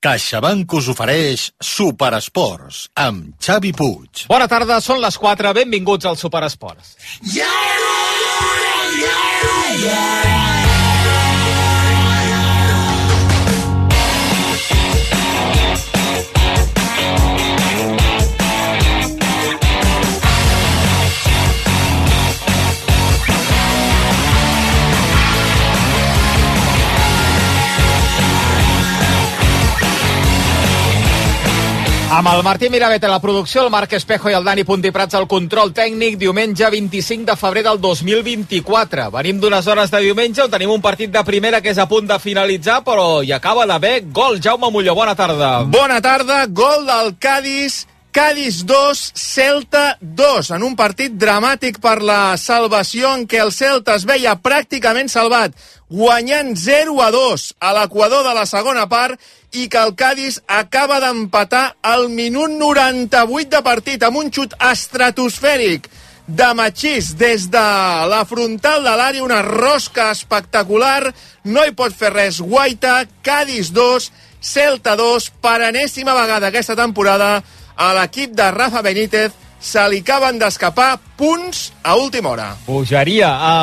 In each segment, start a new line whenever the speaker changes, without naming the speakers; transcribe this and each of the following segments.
CaixaBank us ofereix Superesports amb Xavi Puig.
Bona tarda, són les 4, benvinguts al Superesports.
Yeah! Yeah! Yeah!
Amb el Martí Miravet a la producció, el Marc Espejo i el Dani Puntiprats al control tècnic, diumenge 25 de febrer del 2024. Venim d'unes hores de diumenge on tenim un partit de primera que és a punt de finalitzar, però hi acaba d'haver gol. Jaume Molló, bona tarda.
Bona tarda, gol del Cádiz Cádiz 2, Celta 2, en un partit dramàtic per la salvació en què el Celta es veia pràcticament salvat, guanyant 0 a 2 a l'equador de la segona part i que el Cádiz acaba d'empatar al minut 98 de partit amb un xut estratosfèric de Machís des de la frontal de l'àrea, una rosca espectacular, no hi pot fer res Guaita, Cádiz 2, Celta 2, per enèsima vegada aquesta temporada a l'equip de Rafa Benítez se li acaben d'escapar punts a última hora.
Pujaria a,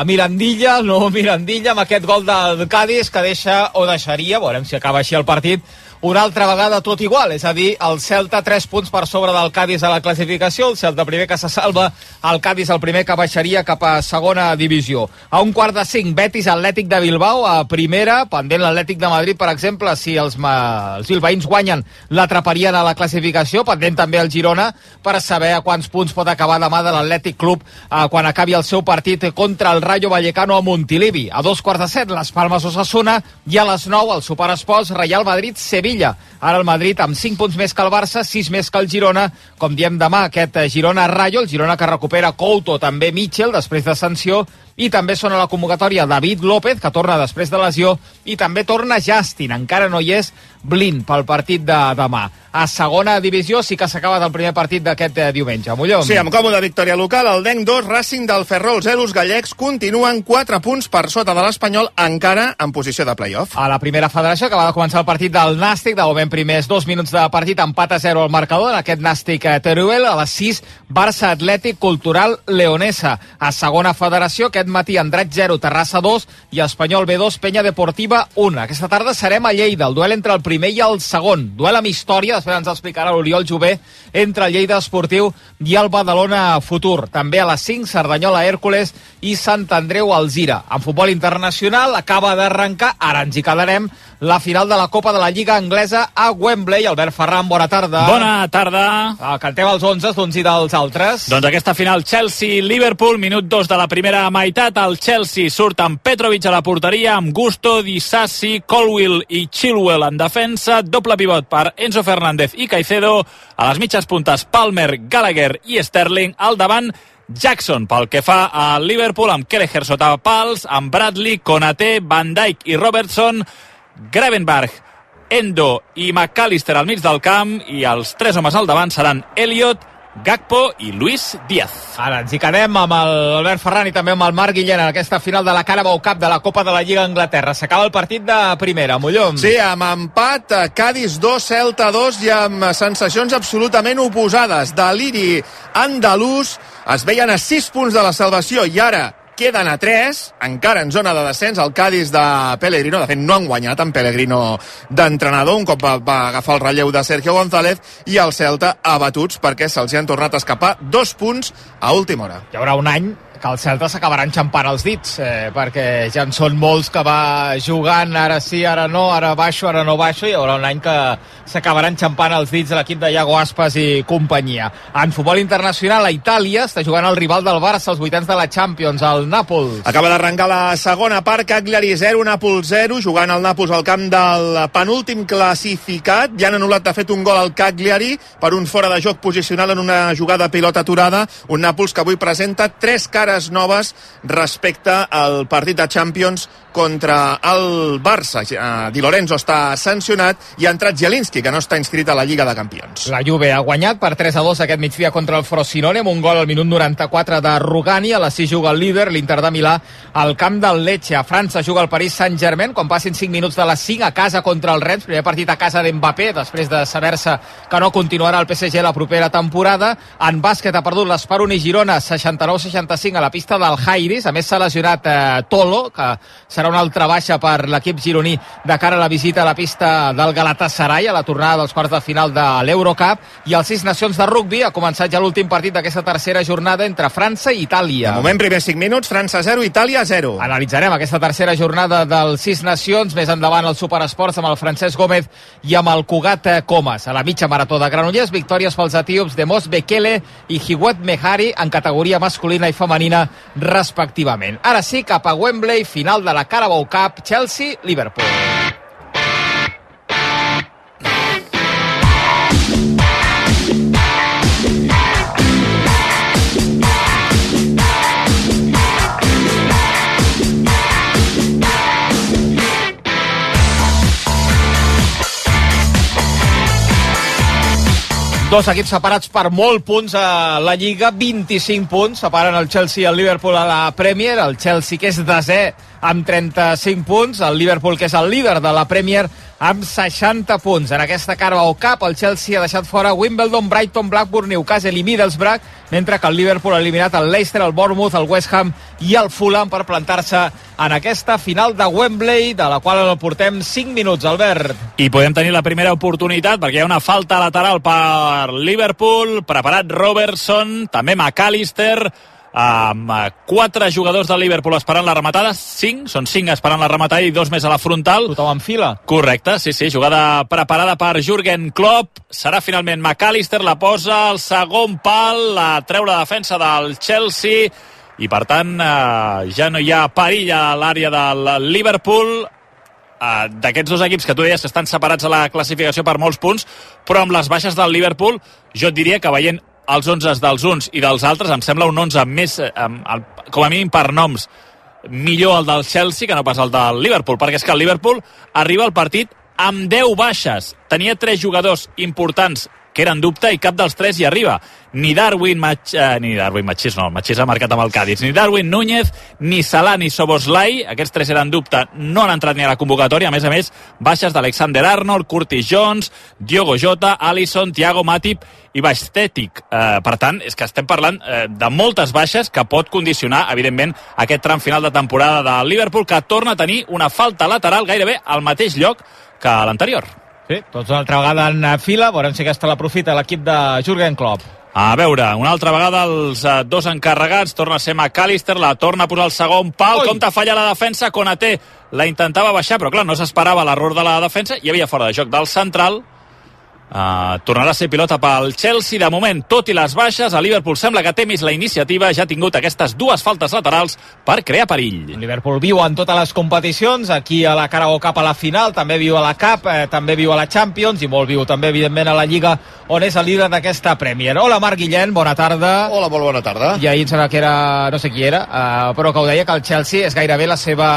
a Mirandilla, el nou Mirandilla, amb aquest gol del Cádiz que deixa o deixaria, veurem si acaba així el partit, una altra vegada tot igual, és a dir, el Celta 3 punts per sobre del Cádiz a la classificació, el Celta primer que se salva, el Cádiz el primer que baixaria cap a segona divisió. A un quart de 5, Betis Atlètic de Bilbao a primera, pendent l'Atlètic de Madrid, per exemple, si els, els bilbaïns guanyen, l'atraparien a la classificació, pendent també el Girona, per saber a quants punts pot acabar demà de l'Atlètic Club eh, quan acabi el seu partit contra el Rayo Vallecano a Montilivi. A dos quarts de set, les Palmes Osasuna, i a les 9, el Superesports Real Madrid-Sevilla Sevilla. Ara el Madrid amb 5 punts més que el Barça, 6 més que el Girona. Com diem demà, aquest Girona-Rayo, el Girona que recupera Couto, també Mitchell, després de sanció, i també són a la convocatòria David López, que torna després de lesió, i també torna Justin, encara no hi és Blin pel partit de demà. A segona divisió sí que s'ha acabat el primer partit d'aquest eh, diumenge. Molló.
Sí, amb còmoda victòria local, el DENC 2, Racing del Ferrol, els gallecs continuen 4 punts per sota de l'Espanyol, encara en posició de playoff.
A la primera federació, acaba de començar el partit del Nàstic, de moment primers dos minuts de partit, empat a 0 al marcador, en aquest Nàstic eh, Teruel, a les 6, Barça Atlètic Cultural Leonesa. A segona federació, aquest matí Andrat 0, Terrassa 2 i Espanyol B2, Penya Deportiva 1. Aquesta tarda serem a Lleida, el duel entre el primer i el segon. Duel amb història, després ens explicarà l'Oriol Jové, entre el Lleida Esportiu i el Badalona Futur. També a les 5, Cerdanyola Hèrcules i Sant Andreu Alzira. En futbol internacional acaba d'arrencar, ara ens hi quedarem, la final de la Copa de la Lliga Anglesa a Wembley. Albert Ferran, bona tarda.
Bona tarda.
Ah, cantem els 11 d'uns i dels altres.
Doncs aquesta final Chelsea-Liverpool, minut 2 de la primera meitat. El Chelsea surt amb Petrovic a la porteria, amb Gusto, Disassi, Colwill i Chilwell en defensa. Doble pivot per Enzo Fernández i Caicedo. A les mitges puntes Palmer, Gallagher i Sterling. Al davant Jackson pel que fa a Liverpool amb Kelleher sota pals, amb Bradley, Konaté, Van Dijk i Robertson Grevenberg, Endo i McAllister al mig del camp i els tres homes al davant seran Elliot, Gakpo i Luis Díaz.
Ara ens hi quedem amb l'Albert Ferran i també amb el Marc Guillén en aquesta final de la Carabao Cup de la Copa de la Lliga Anglaterra. S'acaba el partit de primera, Mollom.
Sí, amb empat, Cádiz 2, Celta 2 i amb sensacions absolutament oposades. Deliri andalús, es veien a 6 punts de la salvació i ara queden a 3, encara en zona de descens, el Cádiz de Pellegrino, de fet no han guanyat en Pellegrino d'entrenador, un cop va, va agafar el relleu de Sergio González, i el Celta abatuts perquè se'ls han tornat a escapar dos punts a última hora.
Hi haurà un any que el Celta s'acabarà enxampant els dits, eh, perquè ja en són molts que va jugant, ara sí, ara no, ara baixo, ara no baixo, i hi haurà un any que s'acabarà enxampant els dits de l'equip de Iago Aspas i companyia. En futbol internacional, a Itàlia està jugant el rival del Barça als vuitants de la Champions, el Nàpols.
Acaba d'arrencar la segona part, Cagliari 0, Nàpols 0, jugant el Nàpols al camp del penúltim classificat. Ja han anul·lat de fet un gol al Cagliari per un fora de joc posicional en una jugada pilota aturada. Un Nàpols que avui presenta tres cares noves respecte al partit de Champions contra el Barça. Eh, Di Lorenzo està sancionat i ha entrat Zielinski, que no està inscrit a la Lliga de Campions.
La Juve ha guanyat per 3 a 2 aquest migdia contra el Frosinone amb un gol al minut 94 de Rugani. A la 6 juga el líder, l'Inter de Milà, al camp del Lecce. A França juga el Paris Saint-Germain quan passin 5 minuts de les 5 a casa contra el Rennes. Primer partit a casa d'Mbappé, després de saber-se que no continuarà el PSG la propera temporada. En bàsquet ha perdut l'Esperon i Girona 69-65 a la pista del Jairis. A més s'ha lesionat eh, Tolo, que serà una altra baixa per l'equip gironí de cara a la visita a la pista del Galatasaray a la tornada dels quarts de final de l'Eurocup. I els sis nacions de rugbi ha començat ja l'últim partit d'aquesta tercera jornada entre França i Itàlia.
De moment, primers 5 minuts, França 0, Itàlia 0.
Analitzarem aquesta tercera jornada dels Sis Nacions, més endavant el Superesports amb el Francesc Gómez i amb el Cugat Comas. A la mitja marató de Granollers, victòries pels etíops de Mos Bekele i Hiwet Mehari en categoria masculina i femenina respectivament. Ara sí, cap a Wembley, final de la Carabao Cup, Chelsea-Liverpool. Dos equips separats per molt punts a la Lliga, 25 punts, separen el Chelsea i el Liverpool a la Premier, el Chelsea que és desè amb 35 punts, el Liverpool que és el líder de la Premier amb 60 punts. En aquesta Carabao Cup el Chelsea ha deixat fora Wimbledon, Brighton, Blackburn, Newcastle i Middlesbrough, mentre que el Liverpool ha eliminat el Leicester, el Bournemouth, el West Ham i el Fulham per plantar-se en aquesta final de Wembley, de la qual el portem 5 minuts, Albert.
I podem tenir la primera oportunitat perquè hi ha una falta lateral per Liverpool, preparat Robertson, també McAllister, amb eh, quatre jugadors del Liverpool esperant la rematada, cinc, són cinc esperant la rematada i dos més a la frontal.
Tothom en fila.
Correcte, sí, sí, jugada preparada per Jürgen Klopp, serà finalment McAllister, la posa al segon pal, la treu la defensa del Chelsea, i per tant eh, ja no hi ha perill a l'àrea del Liverpool, uh, d'aquests dos equips que tu deies que estan separats a la classificació per molts punts, però amb les baixes del Liverpool, jo et diria que veient els 11 dels uns i dels altres, em sembla un 11 més, eh, amb, com a mínim per noms, millor el del Chelsea que no pas el del Liverpool, perquè és que el Liverpool arriba al partit amb 10 baixes. Tenia tres jugadors importants que eren dubte i cap dels tres hi arriba. Ni Darwin, Mach, eh, ni Darwin Machís, no, Machís ha marcat amb el Cádiz, ni Darwin Núñez, ni Salah, ni Soboslai, aquests tres eren dubte, no han entrat ni a la convocatòria, a més a més, baixes d'Alexander Arnold, Curtis Jones, Diogo Jota, Alisson, Thiago Matip i Baixtètic. Eh, per tant, és que estem parlant eh, de moltes baixes que pot condicionar, evidentment, aquest tram final de temporada del Liverpool, que torna a tenir una falta lateral gairebé al mateix lloc que l'anterior.
Sí, tots una altra vegada en fila, veurem si aquesta l'aprofita l'equip de Jürgen Klopp.
A veure, una altra vegada els eh, dos encarregats, torna a ser McAllister, la torna a posar al segon pal,
Ui.
compta falla la defensa, Konaté la intentava baixar, però clar, no s'esperava l'error de la defensa, hi havia fora de joc del central, Uh, tornarà a ser pilota pel Chelsea de moment, tot i les baixes el Liverpool sembla que té més la iniciativa ja ha tingut aquestes dues faltes laterals per crear perill
El Liverpool viu en totes les competicions, aquí a la Carabao Cup a la final, també viu a la Cup, eh, també viu a la Champions i molt viu també, evidentment, a la Lliga, on és el líder d'aquesta Premier. Hola, Marc Guillén, bona tarda.
Hola, molt bona tarda.
I ahir em sembla que era, no sé qui era, eh, però que ho deia que el Chelsea és gairebé la seva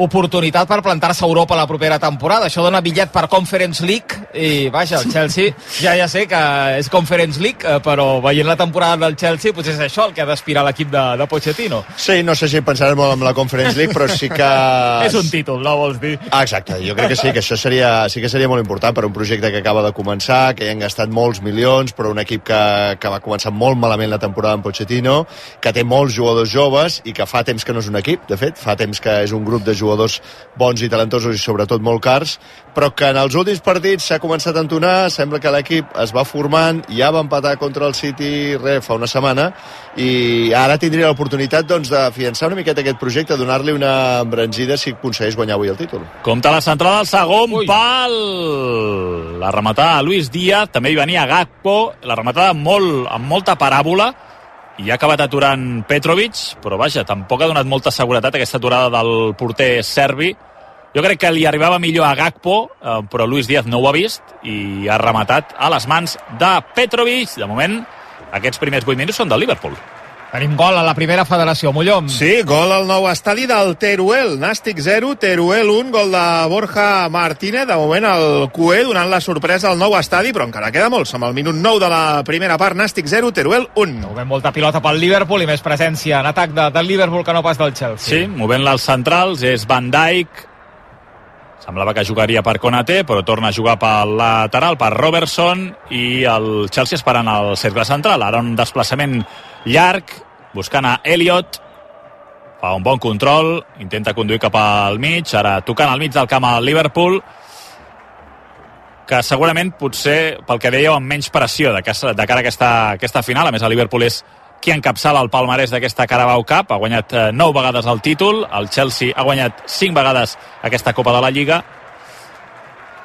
oportunitat per plantar-se a Europa la propera temporada. Això dona bitllet per Conference League i, vaja, el Chelsea ja ja sé que és Conference League, eh, però veient la temporada del Chelsea, potser és això el que ha d'aspirar l'equip de, de Pochettino.
Sí, no sé si pensarem molt en la Conference League, però sí que...
És un títol, no vols dir?
Ah, exacte, jo crec que sí, que això seria, sí que seria molt important per un projecte que acaba de començar, que hi han gastat molts milions, però un equip que, que va començar molt malament la temporada amb Pochettino, que té molts jugadors joves i que fa temps que no és un equip, de fet, fa temps que és un grup de jugadors bons i talentosos i sobretot molt cars, però que en els últims partits s'ha començat a entonar, sembla que l'equip es va formant, ja va empatar contra el City re, fa una setmana, i ara tindria l'oportunitat doncs, de fiançar una miqueta aquest projecte, donar-li una embranzida si aconsegueix guanyar avui el títol.
Compte la centrada del segon
Ui.
pal. La rematada a Luis Díaz, també hi venia Gakpo, la rematada molt, amb molta paràbola, i ha acabat aturant Petrovic, però vaja, tampoc ha donat molta seguretat aquesta aturada del porter serbi. Jo crec que li arribava millor a Gakpo, eh, però Luis Díaz no ho ha vist i ha rematat a les mans de Petrovic. De moment, aquests primers 8 minuts són del Liverpool.
Tenim gol a la primera federació, Mollom.
Sí, gol al nou estadi del Teruel. Nàstic 0, Teruel 1, gol de Borja Martínez. De moment el QE donant la sorpresa al nou estadi, però encara queda molts. Amb el minut 9 de la primera part, Nàstic 0, Teruel 1.
Movem molta pilota pel Liverpool i més presència en atac de, del Liverpool que no pas del Chelsea.
Sí, movent-la als centrals, és Van Dijk. Semblava que jugaria per Konaté, però torna a jugar pel lateral, per Robertson, i el Chelsea esperant el cercle central. Ara un desplaçament llarg, buscant a Elliot, fa un bon control, intenta conduir cap al mig, ara tocant al mig del camp al Liverpool, que segurament potser, pel que dèieu, amb menys pressió de, casa, de cara a aquesta, aquesta final. A més, el Liverpool és qui encapçala el palmarès d'aquesta Carabao Cup. Ha guanyat eh, 9 vegades el títol. El Chelsea ha guanyat 5 vegades aquesta Copa de la Lliga.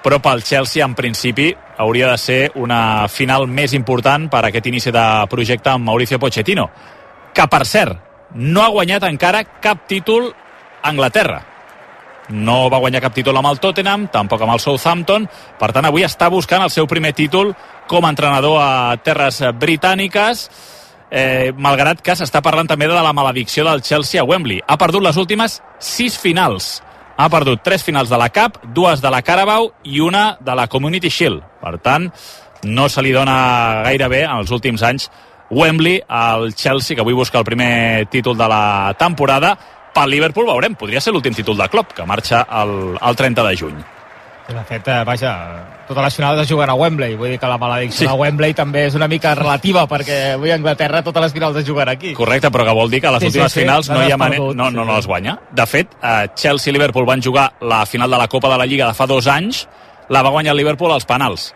Però pel Chelsea, en principi, hauria de ser una final més important per a aquest inici de projecte amb Mauricio Pochettino. Que, per cert, no ha guanyat encara cap títol a Anglaterra. No va guanyar cap títol amb el Tottenham, tampoc amb el Southampton. Per tant, avui està buscant el seu primer títol com a entrenador a terres britàniques eh, malgrat que s'està parlant també de la maledicció del Chelsea a Wembley. Ha perdut les últimes sis finals. Ha perdut tres finals de la Cup, dues de la Carabao i una de la Community Shield. Per tant, no se li dona gaire bé en els últims anys Wembley al Chelsea, que avui busca el primer títol de la temporada. Pel Liverpool veurem, podria ser l'últim títol de Klopp, que marxa el, el 30 de juny.
De fet, eh, vaja, totes les finals es juguen a Wembley. Vull dir que la maledicció
Sí.
a Wembley també és una mica relativa, perquè avui a Anglaterra totes les finals es juguen aquí.
Correcte, però que vol dir que a les
Sí,
últimes
sí, sí,
finals no, hi ha mane...
perdut,
no, no, no les guanya. De fet, eh, Chelsea i Liverpool van jugar la final de la Copa de la Lliga de fa dos anys, la va guanyar el Liverpool als penals.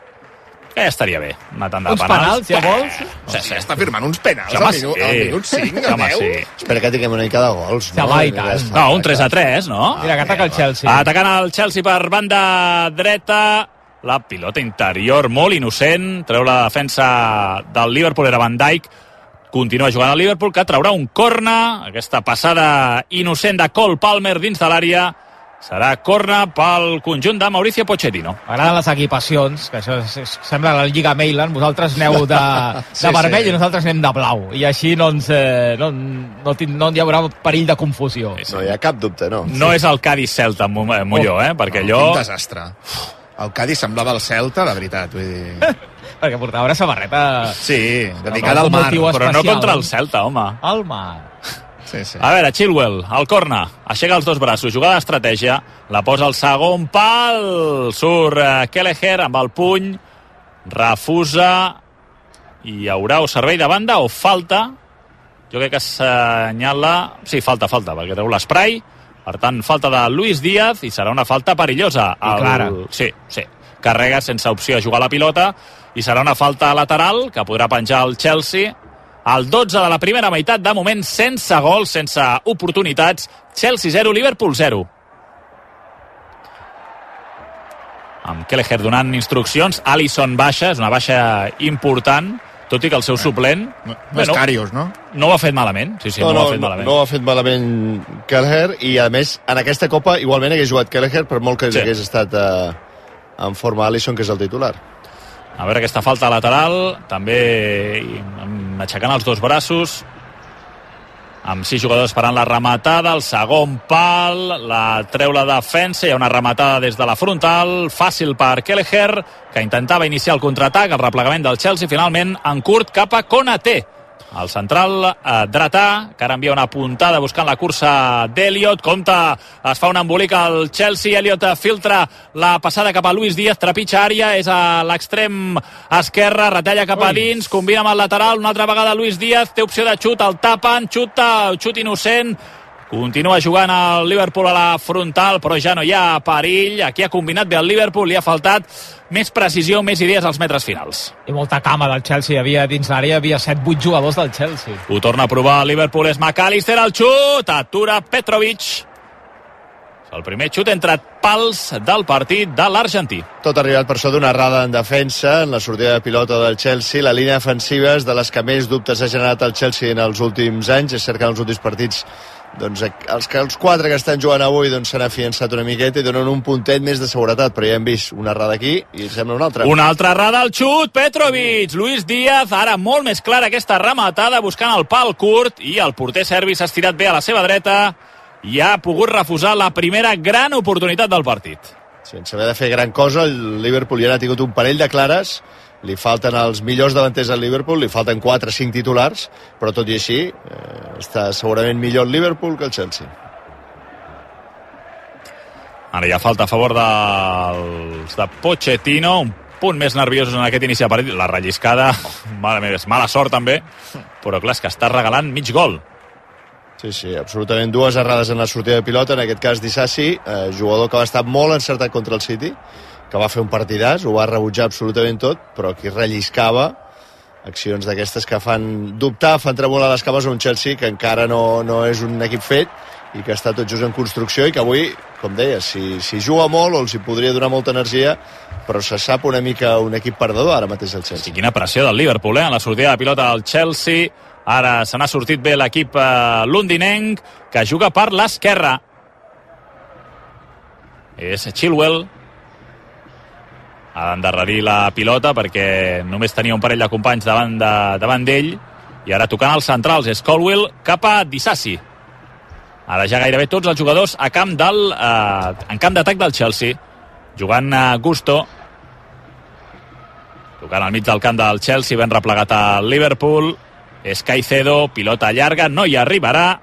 Que ja estaria bé, una tanda de
Uns penals, ja vols?
Sí, sí.
Està firmant uns penals
Sí, home,
al, minut,
sí.
al minut 5,
Sí,
a
home,
10.
sí.
Espera que tinguem una mica de gols.
Sí, home, i tant.
No, un 3 a 3, no?
Mira, que ataca el Chelsea.
Atacant el Chelsea per banda dreta, la pilota interior molt innocent, treu la defensa del Liverpool, era Van Dijk, continua jugant el Liverpool, que traurà un corna, aquesta passada innocent de Cole Palmer dins de l'àrea, serà corna pel conjunt de Mauricio Pochettino.
M'agraden les equipacions, que això és, és, sembla la Lliga Mailand, vosaltres aneu de, de
Sí,
vermell
sí.
i nosaltres anem de blau, i així no, ens, eh, no, no, no hi haurà perill de confusió.
No hi ha cap dubte, no.
No és el Cádiz-Celta, eh, Molló, eh? perquè allò...
Quin desastre. El Cádiz semblava el Celta, de veritat. Vull dir...
Perquè portava una samarreta
Sí, dedicada al mar.
Però no contra el Celta, home.
al mar.
Sí, sí.
A veure, Chilwell, al corna, aixeca els dos braços, jugada d'estratègia, la posa al segon pal, surt eh, Kelleher amb el puny, refusa, i hi haurà o servei de banda o falta, jo crec que assenyala... Sí, falta, falta, perquè treu l'esprai, per tant, falta de Luis Díaz i serà una falta perillosa.
I clara.
Sí, sí. Carrega sense opció a jugar la pilota i serà una falta lateral que podrà penjar el Chelsea al 12 de la primera meitat, de moment sense gols, sense oportunitats. Chelsea 0, Liverpool 0. Amb Kelleher donant instruccions, Alisson baixa, és una baixa important, tot i que el seu suplent
No, no és Carius, no?
no ho ha fet malament. Sí, sí, no,
no,
ho ha fet
no,
malament.
no ho ha fet malament Kelleher i a més en aquesta Copa igualment hagués jugat Kelleher per molt que
Sí.
hagués estat eh, en forma Alisson que és el titular
A veure aquesta falta lateral, també aixecant els dos braços, amb sis jugadors esperant la rematada, el segon pal, la treu la defensa, hi ha una rematada des de la frontal, fàcil per Kelleher, que intentava iniciar el contraatac, el replegament del Chelsea, finalment en curt cap a Konaté. El central eh, dretà, que ara envia una puntada buscant la cursa d'Eliot. Compte, es fa un embolic al Chelsea. Eliot filtra la passada cap a Luis Díaz, trepitja àrea, és a l'extrem esquerre, retalla cap a dins, combina amb el lateral, una altra vegada Luis Díaz, té opció de xut, el tapen, xuta, xut innocent, Continua jugant el Liverpool a la frontal, però ja no hi ha perill. Aquí ha combinat bé el Liverpool, li ha faltat més precisió, més idees als metres finals.
I molta cama del Chelsea. Hi havia, dins l'àrea hi havia 7-8 jugadors del Chelsea.
Ho torna a provar el Liverpool, és McAllister, el xut, atura Petrovic. El primer xut entre pals del partit de l'Argentí.
tot ha arribat per això d'una errada en defensa en la sortida de pilota del Chelsea la línia defensiva és de les que més dubtes ha generat el Chelsea en els últims anys és cert que en els últims partits doncs els, que, els quatre que estan jugant avui doncs, s'han afiançat una miqueta i donen un puntet més de seguretat, però ja hem vist una errada aquí i sembla una altra.
Una altra errada al xut, Petrovic. Luis Díaz, ara molt més clara aquesta rematada, buscant el pal curt, i el porter serbi s'ha estirat bé a la seva dreta i ha pogut refusar la primera gran oportunitat del partit.
Sense haver de fer gran cosa, el Liverpool ja ha tingut un parell de clares, li falten els millors davanters al Liverpool, li falten 4 o 5 titulars, però tot i així eh, està segurament millor el Liverpool que el Chelsea.
Ara ha falta a favor dels de Pochettino, un punt més nerviosos en aquest inici de partit. La relliscada, mare meva, és mala sort també, però clar, és que està regalant mig gol.
Sí, sí, absolutament dues errades en la sortida de pilota, en aquest cas Dissassi, eh, jugador que va estar molt encertat contra el City, que va fer un partidàs, ho va rebutjar absolutament tot, però aquí relliscava accions d'aquestes que fan dubtar, fan tremolar les cames a un Chelsea que encara no, no és un equip fet i que està tot just en construcció i que avui, com deia, si, si juga molt o els hi podria donar molta energia, però se sap una mica un equip perdedor ara mateix el Chelsea.
I quina pressió del Liverpool, eh? En la sortida de pilota del Chelsea. Ara se n'ha sortit bé l'equip eh, londinenc, que juga per l'esquerra. És Chilwell. Ha d'endarrerir la pilota perquè només tenia un parell de companys davant de, davant d'ell. I ara tocant els centrals és Colwell cap a Dissassi. Ara ja gairebé tots els jugadors a camp del, eh, en camp d'atac del Chelsea. Jugant a Gusto, tocant al mig del camp del Chelsea, ben replegat al Liverpool. És Caicedo, pilota llarga, no hi arribarà.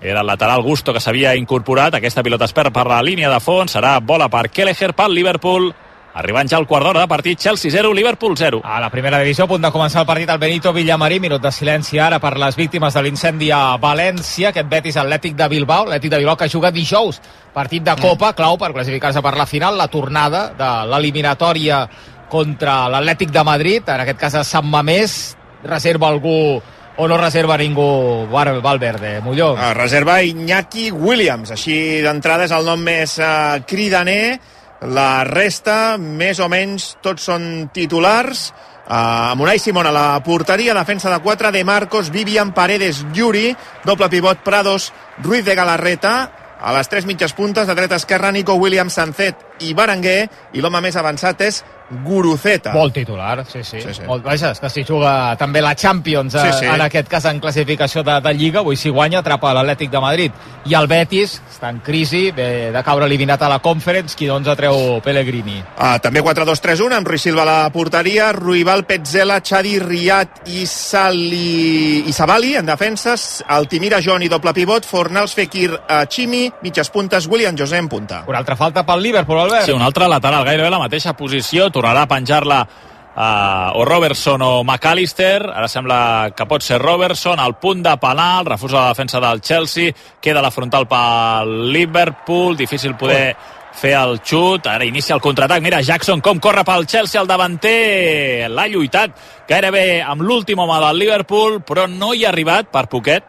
Era el lateral Gusto que s'havia incorporat. Aquesta pilota es perd per la línia de fons. Serà bola per Kelleher pel Liverpool. Arribant ja al quart d'hora de partit, Chelsea 0, Liverpool 0.
A la primera divisió, a punt de començar el partit, el Benito Villamarí, minut de silenci ara per les víctimes de l'incendi a València, aquest Betis Atlètic de Bilbao, Atlètic de Bilbao que juga dijous, partit de Copa, clau per classificar-se per la final, la tornada de l'eliminatòria contra l'Atlètic de Madrid, en aquest cas a Sant Mamés, reserva algú o no reserva ningú Val- Valverde, Molló.
Ah, reserva Iñaki Williams, així d'entrada és el nom més eh, cridaner. La resta, més o menys, tots són titulars. Uh, amb Unai Simón a la porteria, defensa de 4 de Marcos, Vivian Paredes, Yuri, doble pivot Prados, Ruiz de Galarreta, a les tres mitges puntes, de dreta a esquerra, Nico Williams, Sancet i Berenguer, i l'home més avançat és Guruceta.
Molt titular, sí, sí.
Sí,
sí. Molt, vaja, és que si juga també la Champions, eh,
Sí, sí.
en aquest cas en classificació de, de Lliga, avui si guanya atrapa l'Atlètic de Madrid. I el Betis està en crisi, ve de caure eliminat a la Conference, qui doncs treu Pellegrini.
Ah, també 4-2-3-1 amb Ruiz Silva a la porteria, Ruibal, Petzela, Xadi, Riat i, Sali... i Sabali en defenses, Altimira, Joan i doble pivot, Fornals, Fekir, Chimi, mitges puntes, William José en punta.
Una altra falta pel Liverpool, Albert.
Sí, un altre lateral, gairebé la mateixa posició, tornarà a penjar-la uh, o Robertson o McAllister, ara sembla que pot ser Robertson, al punt de penal, refusa la defensa del Chelsea, queda la frontal pel Liverpool, difícil poder fer el xut, ara inicia el contraatac, mira Jackson com corre pel Chelsea, el davanter. L'ha lluitat gairebé amb l'últim home del Liverpool, però no hi ha arribat per poquet,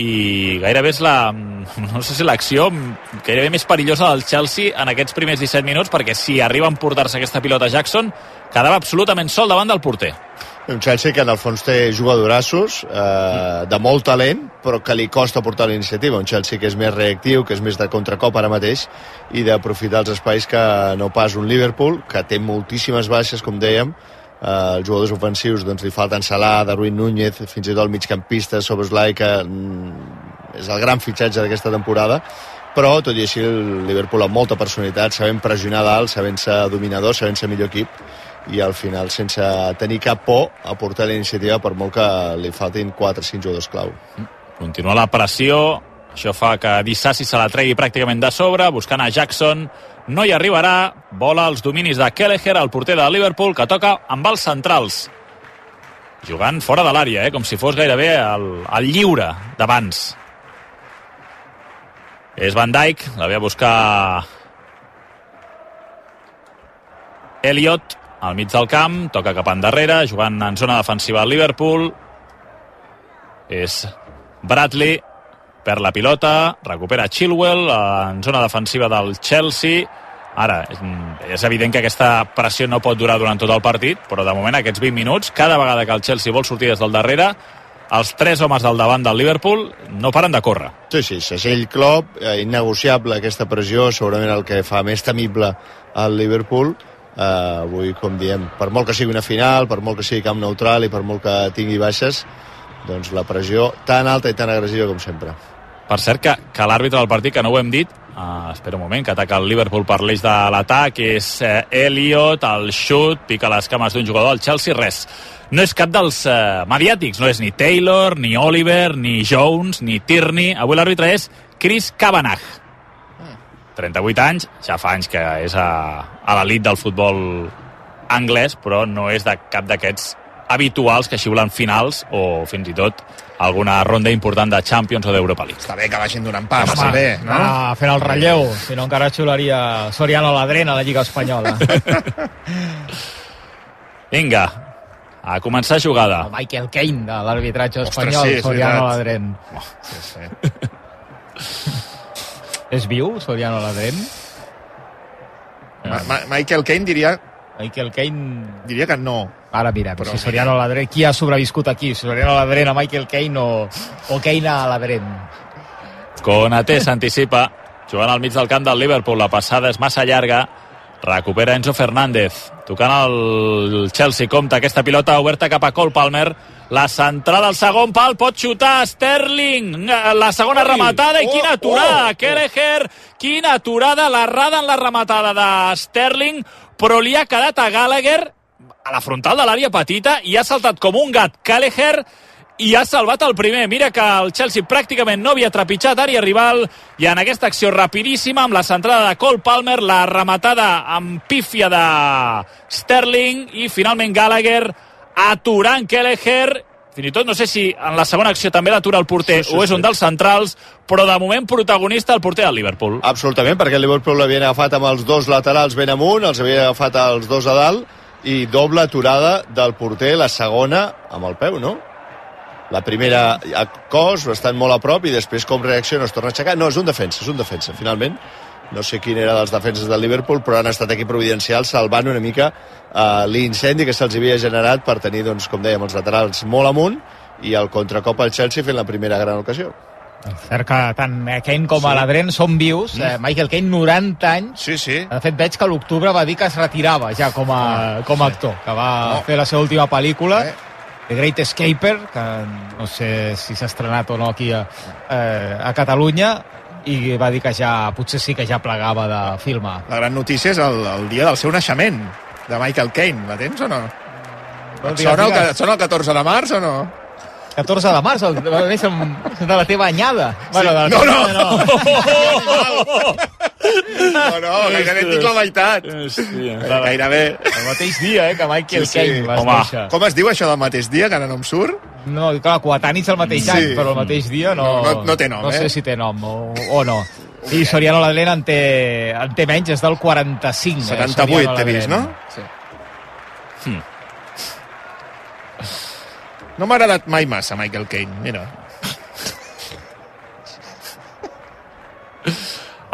i gairebé és la, no sé si l'acció gairebé més perillosa del Chelsea en aquests primers 17 minuts, perquè si arriba a emportar-se aquesta pilota Jackson, quedava absolutament sol davant del porter.
Un Chelsea que en el fons té jugadorassos eh, de molt talent, però que li costa portar la iniciativa. Un Chelsea que és més reactiu, que és més de contracop ara mateix, i d'aprofitar els espais que no pas un Liverpool, que té moltíssimes baixes, com dèiem, eh, els jugadors ofensius doncs, li falten Salah, Darwin Núñez, fins i tot el migcampista Soboslai, que mm, és el gran fitxatge d'aquesta temporada, però tot i així el Liverpool amb molta personalitat, sabent pressionar dalt, sabent-se dominador, sabent-se millor equip, i al final sense tenir cap por a portar la iniciativa per molt que li faltin 4 o 5 jugadors clau.
Continua la pressió, això fa que Dissassi se la tregui pràcticament de sobre, buscant a Jackson, no hi arribarà, vola els dominis de Kelleher, el porter de Liverpool, que toca amb els centrals. Jugant fora de l'àrea, eh? com si fos gairebé el, el lliure d'abans. És Van Dijk, la ve a buscar Elliot, al mig del camp, toca cap endarrere, jugant en zona defensiva al Liverpool. És Bradley, perd la pilota, recupera Chilwell en zona defensiva del Chelsea. Ara, és, és evident que aquesta pressió no pot durar durant tot el partit, però de moment aquests 20 minuts, cada vegada que el Chelsea vol sortir des del darrere, els tres homes del davant del Liverpool no paren de córrer.
Sí, sí, segell Klopp, eh, innegociable aquesta pressió, segurament el que fa més temible al Liverpool. Eh, avui, com diem, per molt que sigui una final, per molt que sigui camp neutral i per molt que tingui baixes, doncs la pressió tan alta i tan agressiva com sempre.
Per cert, que, que l'àrbitre del partit, que no ho hem dit, uh, espera un moment, que ataca el Liverpool per l'eix de l'atac, és uh, Elliot, el xut, pica les cames d'un jugador, el Chelsea, res. No és cap dels uh, mediàtics, no és ni Taylor, ni Oliver, ni Jones, ni Tierney. Avui l'àrbitre és Chris Cavanagh. 38 anys, ja fa anys que és a, a l'elit del futbol anglès, però no és de cap d'aquests habituals que xiulen finals o fins i tot alguna ronda important de Champions o d'Europa League.
Està bé que vagin donant pas,
Home,
està bé, no?
anar fent el relleu, si no encara xularia Soriano Ladrén a la Lliga Espanyola.
Vinga, a començar jugada.
El Michael Caine de l'arbitratge espanyol,
sí,
Soriano
veritat.
Ladrén.
Sí, sí.
És viu, Soriano Ladrén?
Ma Ma Michael Caine diria,
Michael Caine...
diria que no.
Ara mirem,
Però
si
mira.
Soriano Ladrén... Qui ha sobreviscut aquí? Soriano Ladrén a Michael Caine o, o Caine a Ladrén?
Konaté s'anticipa, jugant al mig del camp del Liverpool. La passada és massa llarga. Recupera Enzo Fernández. Tocant el Chelsea. Compta aquesta pilota oberta cap a Cole Palmer. La centrada al segon pal. Pot xutar Sterling. La segona
Ui!
rematada. I
Oh,
quina aturada.
oh, oh.
Kelleher. Quina aturada. L'errada en la rematada de Sterling. Però li ha quedat a Gallagher a la frontal de l'àrea petita i ha saltat com un gat Kelleher i ha salvat el primer. Mira que el Chelsea pràcticament no havia trepitjat àrea rival i en aquesta acció rapidíssima amb la centrada de Cole Palmer, la rematada amb pífia de Sterling i finalment Gallagher aturant Kelleher fins i tot no sé si en la segona acció també l'atura el porter
Sí, sí,
o és
sí.
un dels centrals, però de moment protagonista el porter del Liverpool.
Absolutament, perquè el Liverpool l'havien agafat amb els dos laterals ben amunt, els havia agafat els dos a dalt, i doble aturada del porter, la segona amb el peu, no? La primera a cos, bastant molt a prop, i després com reacciona, es torna a aixecar. No, és un defensa, és un defensa, finalment. No sé quin era dels defenses del Liverpool, però han estat aquí providencials salvant una mica eh, l'incendi que se'ls havia generat per tenir, doncs, com dèiem, els laterals molt amunt i el contracop al Chelsea fent la primera gran ocasió.
Cert que tant Caine com a Ladrén són vius. Eh, Michael Caine, 90 anys.
Sí, sí.
De fet, veig que a l'octubre va dir que es retirava ja com a, com a actor, que va
No.
fer la seva última pel·lícula,
Eh.
The Great Escaper, que no sé si s'ha estrenat o no aquí a, eh, a Catalunya, i va dir que ja, potser sí que ja plegava de filmar.
La gran notícia és el, el dia del seu naixement, de Michael Caine. La tens o no?
No,
Et sona, el, et sona el 14 de març o no?
14 de març, el, a més, amb- de la teva anyada. Bueno, de la
No,
teva
no.
anyada,
No, no, gairebé tinc la meitat.
Hòstia.
Gairebé.
El mateix dia, eh, que Michael
Sí, sí.
Caine vas
Home.
néixer.
Com es diu això del mateix dia, que ara no em surt?
No, clar, coetanis el mateix
Sí.
any, però el mateix dia no...
No, no- no té nom,
No
eh?
sé si té nom o, o no. I Soriano Ladrén en té, en té menys, és del 45.
78
eh,
t'he vist, no?
Sí.
No m'ha agradat mai massa, Michael Caine, mira.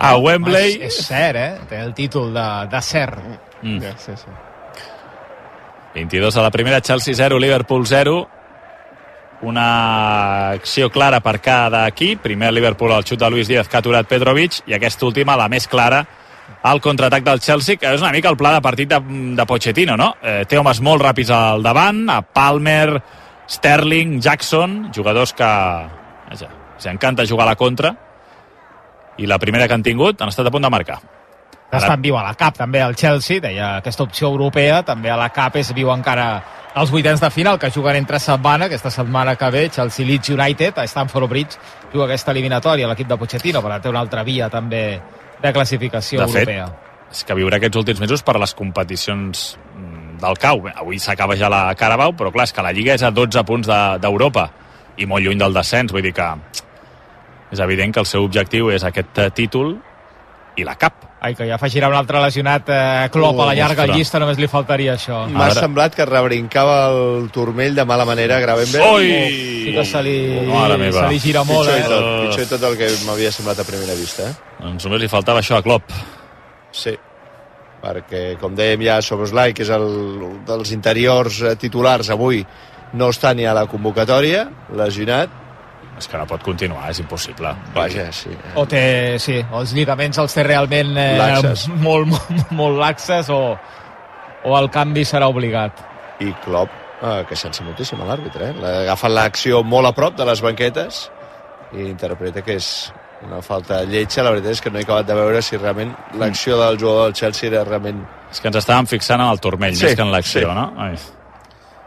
A Wembley...
És, és cert, eh? Té el títol de, de cert.
Mm.
Sí, sí.
22 a la primera, Chelsea 0, Liverpool 0. Una acció clara per cada equip. Primer Liverpool al xut de Luis Díaz que ha aturat Petrovic i aquesta última, la més clara, al contraatac del Chelsea, que és una mica el pla de partit de, de Pochettino, no? Eh, té homes molt ràpids al davant, a Palmer, Sterling, Jackson, jugadors que... Vaja, els encanta jugar a la contra i la primera que han tingut han estat a punt de marcar. Ara-
Estan viu a la CAP, també el Chelsea, deia aquesta opció europea, també a la CAP és viu encara els vuitens de final, que juguen entre setmana, aquesta setmana que ve, Chelsea Leeds United, a Stamford Bridge, juga aquesta eliminatòria, l'equip de Pochettino, però té una altra via també de classificació
De fet,
europea.
és que viurà aquests últims mesos per les competicions mm, del cau. Avui s'acaba ja la Carabao, però clar, és que la Lliga és a 12 punts de- d'Europa i molt lluny del descens, vull dir que és evident que el seu objectiu és aquest eh, títol i la CAP.
Ai, que ja afegirà un altre lesionat eh, Klopp a la llarga
Ostres.
llista, només li faltaria això.
M'ha
Ara-
semblat que rebrincava el turmell de mala manera Gravenberg.
Ui!
Sí que se li,
meva.
se li gira molt,
Pitjor i
eh?
tot, pitjor i tot el que m'havia semblat a primera vista, eh?
Doncs només li faltava això a Klopp.
Sí, perquè, com dèiem ja, Soboslai, que és el, dels interiors eh, titulars avui, no està ni a la convocatòria, lesionat,
És que no pot continuar, és impossible.
vaja, sí.
O té, sí, o els lligaments els té realment eh,
Laxes.
molt, molt, molt laxes o, o el canvi serà obligat.
I Klopp, eh, queixant-se moltíssim a l'àrbitre, eh? L'ha agafat l'acció molt a prop de les banquetes i interpreta que és una falta lletja. La veritat és que no he acabat de veure si realment l'acció del jugador del Chelsea era realment...
És que ens estàvem fixant en el turmell,
Sí,
més que en l'acció,
sí.
no? Ai.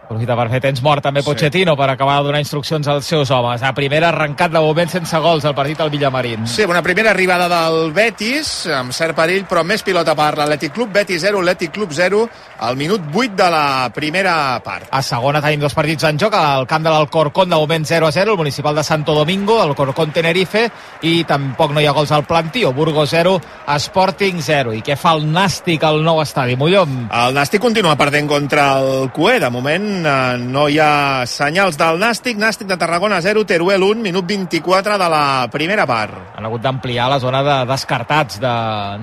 Aprofita per fer temps mort també Pochettino per acabar de donar instruccions als seus homes. A primera arrencat de moment sense gols el partit al Villamarín.
Sí, una primera arribada del Betis, amb cert perill, però més pilota per l'Atlètic Club. Betis 0, Atlètic Club 0, al minut 8 de la primera part.
A segona tenim dos partits en joc, al camp de l'Alcorcón de moment 0 a 0, el municipal de Santo Domingo, el Corcón Tenerife, i tampoc no hi ha gols al plantío, Burgos 0, Sporting 0. I què fa el Nàstic al nou estadi, Mollom?
El Nàstic continua perdent contra el Cué. De moment no hi ha senyals del Nàstic. Nàstic de Tarragona 0, Teruel 1, minut 24 de la primera part.
Han hagut d'ampliar la zona de descartats de,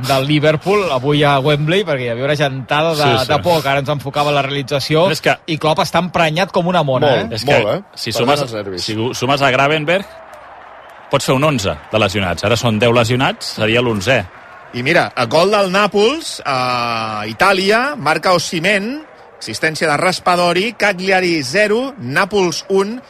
del Liverpool avui a Wembley perquè hi havia una gentada de,
Sí,
sí, de por que ara ens enfocava la realització
És que-
i Klopp està emprenyat com una mona
Molt.
eh?
És que
Molt, eh?
si, sumes, si sumes a Gravenberg, pots fer un 11 de lesionats. Ara són 10 lesionats, seria l'11è.
I mira, a gol del Nàpols, a Itàlia, marca Ossimen, assistència de Raspadori, Cagliari 0, Nàpols 1,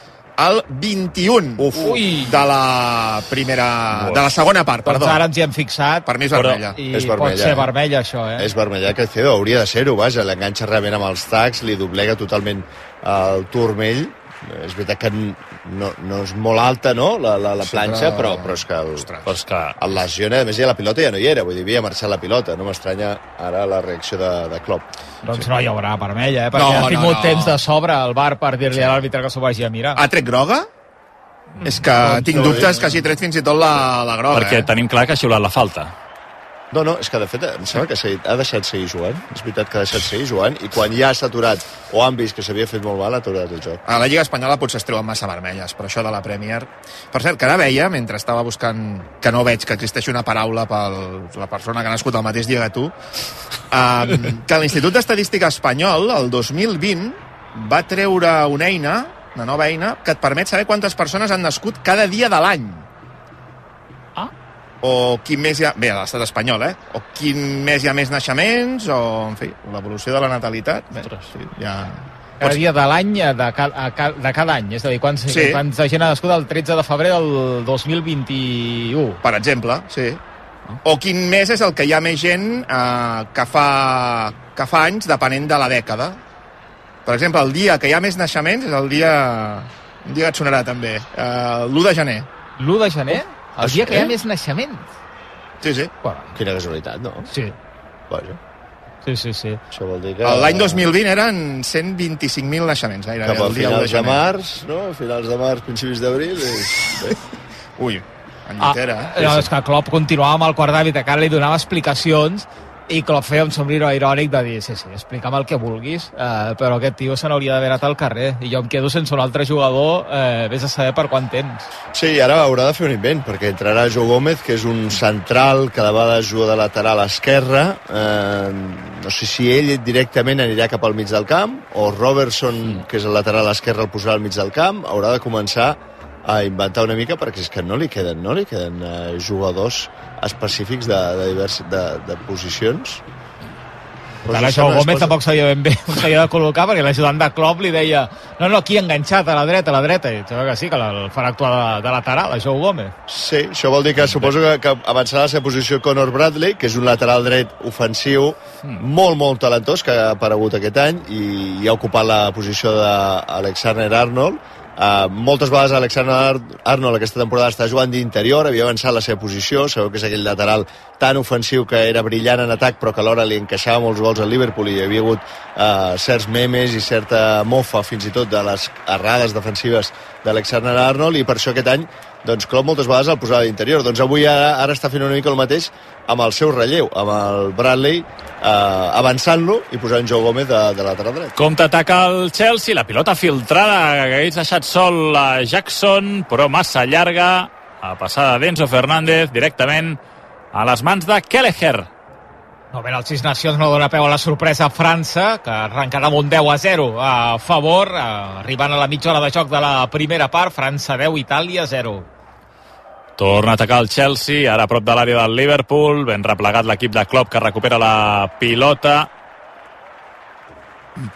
al 21
Uf.
Ui.
de la primera, de la segona part,
Doncs
perdó.
ara ens hi hem fixat
Per mi és vermella.
i
És
pot
vermella,
ser
eh?
vermella això eh?
És vermellà que Cedo hauria de ser-ho, vaja, l'enganxa realment amb els tacs, li doblega totalment el turmell. És veritat que no, no és molt alta, no?, la, la, la planxa, però, però és que el,
Però és que
el lesiona, a més ja la pilota ja no hi era, vull dir, havia marxat la pilota, no m'estranya ara la reacció de, de Klopp.
doncs no hi haurà vermella eh? perquè
No,
ha
no,
tingut
no.
temps de sobre al bar per dir-li a l'àrbitre que s'ho vagi a mirar
Ha tret groga? És que
Doncs
tinc
no,
dubtes que hagi tret fins i tot la, la groga.
perquè
eh?
tenim clar que ha xiulat la falta.
No, no, és que de fet em sembla que ha, deixat seguir jugant, és veritat que ha deixat seguir jugant, i quan ja s'ha aturat, o han vist que s'havia fet molt mal, ha aturat el joc.
A la Lliga Espanyola potser es treuen massa vermelles, però això de la Premier... Per cert, que ara veia, mentre estava buscant... que no veig que existeixi una paraula per la persona que ha nascut el mateix dia que tu, um, que l'Institut d'Estadística Espanyol, el 2020, va treure una eina, una nova eina, que et permet saber quantes persones han nascut cada dia de l'any. O quin mes hi ha... Bé, a l'estat espanyol, eh? O quin mes hi ha més naixements, o, en fi, l'evolució de la natalitat. Bé, sí, ja...
cada dia de l'any eh, de, ca, de cada any és a dir, quants,
Sí.
quants gent ha nascut el 13 de febrer del 2021
Per exemple, sí. O quin mes és el que hi ha més gent eh, que, fa, que fa anys, depenent de la dècada. Per exemple, el dia que hi ha més naixements és el dia... Un dia que et sonarà també. Uh, L'1 de gener.
l'1 de gener el dia que hi ha
eh?
més naixements
Sí, sí.
bueno,
Quina casualitat, no?
sí,
Vaja,
sí, sí, sí.
això vol dir que...
L'any 2020 eren 125.000 naixements, gairebé,
Cap a
el dia 1 de
finals de
gener.
març, no? A finals de març, principis d'abril... Bé.
Ui, en llitera, eh?
no, és que Klopp continuava amb el quart d'àrbit, que ara li donava explicacions i Klopp feia un somriure irònic de dir, sí, sí, explica'm el que vulguis, eh, però aquest tio se n'hauria d'haver anat al carrer i jo em quedo sense un altre jugador, eh, vés a saber per quant temps.
Sí, i ara haurà de fer un invent, perquè entrarà Joe Gómez, que és un central que de vegades juga de lateral esquerra. Eh, no sé si ell directament anirà cap al mig del camp, o Robertson, que és el lateral esquerre, el posarà al mig del camp. Haurà de començar a inventar una mica perquè és que no li queden, no li queden eh, jugadors específics de, de, divers, de, de posicions. No es
Gómez
posa-
tampoc sabia ben bé on s'havia de col·locar perquè l'ajudant de Klopp li deia no, no, aquí enganxat a la dreta, a la dreta i em sembla que sí, que el farà actuar de, de lateral, això Gómez.
Sí, això vol dir que suposo que, que avançarà a la seva posició Conor Bradley, que és un lateral dret ofensiu molt, molt talentós, que ha aparegut aquest any i, i ha ocupat la posició d'Alexander Arnold. Uh, moltes vegades Alexander Ar- Arnold aquesta temporada està jugant d'interior, havia avançat la seva posició, sabeu que és aquell lateral tan ofensiu que era brillant en atac però que alhora li encaixava molts gols al Liverpool i hi havia hagut uh, certs memes i certa mofa fins i tot de les errades defensives d'Alexander Arnold i per això aquest any doncs Klopp moltes vegades el posava d'interior. Doncs avui ara, ara està fent una mica el mateix amb el seu relleu, amb el Bradley eh, avançant-lo i posant Joe Gómez de, de lateral dret.
Compte ataca el Chelsea, la pilota filtrada, que hagués deixat sol a Jackson, però massa llarga, a passada d'Enzo Fernández, directament a les mans de Kelleher.
Novament el Sis Nacions no dona peu a la sorpresa a França, que arrencarà amb un 10 a 0 a favor, eh, arribant a la mitja hora de joc de la primera part, França 10, Itàlia 0.
Torna a atacar el Chelsea, ara a prop de l'àrea del Liverpool, ben replegat l'equip de Klopp que recupera la pilota.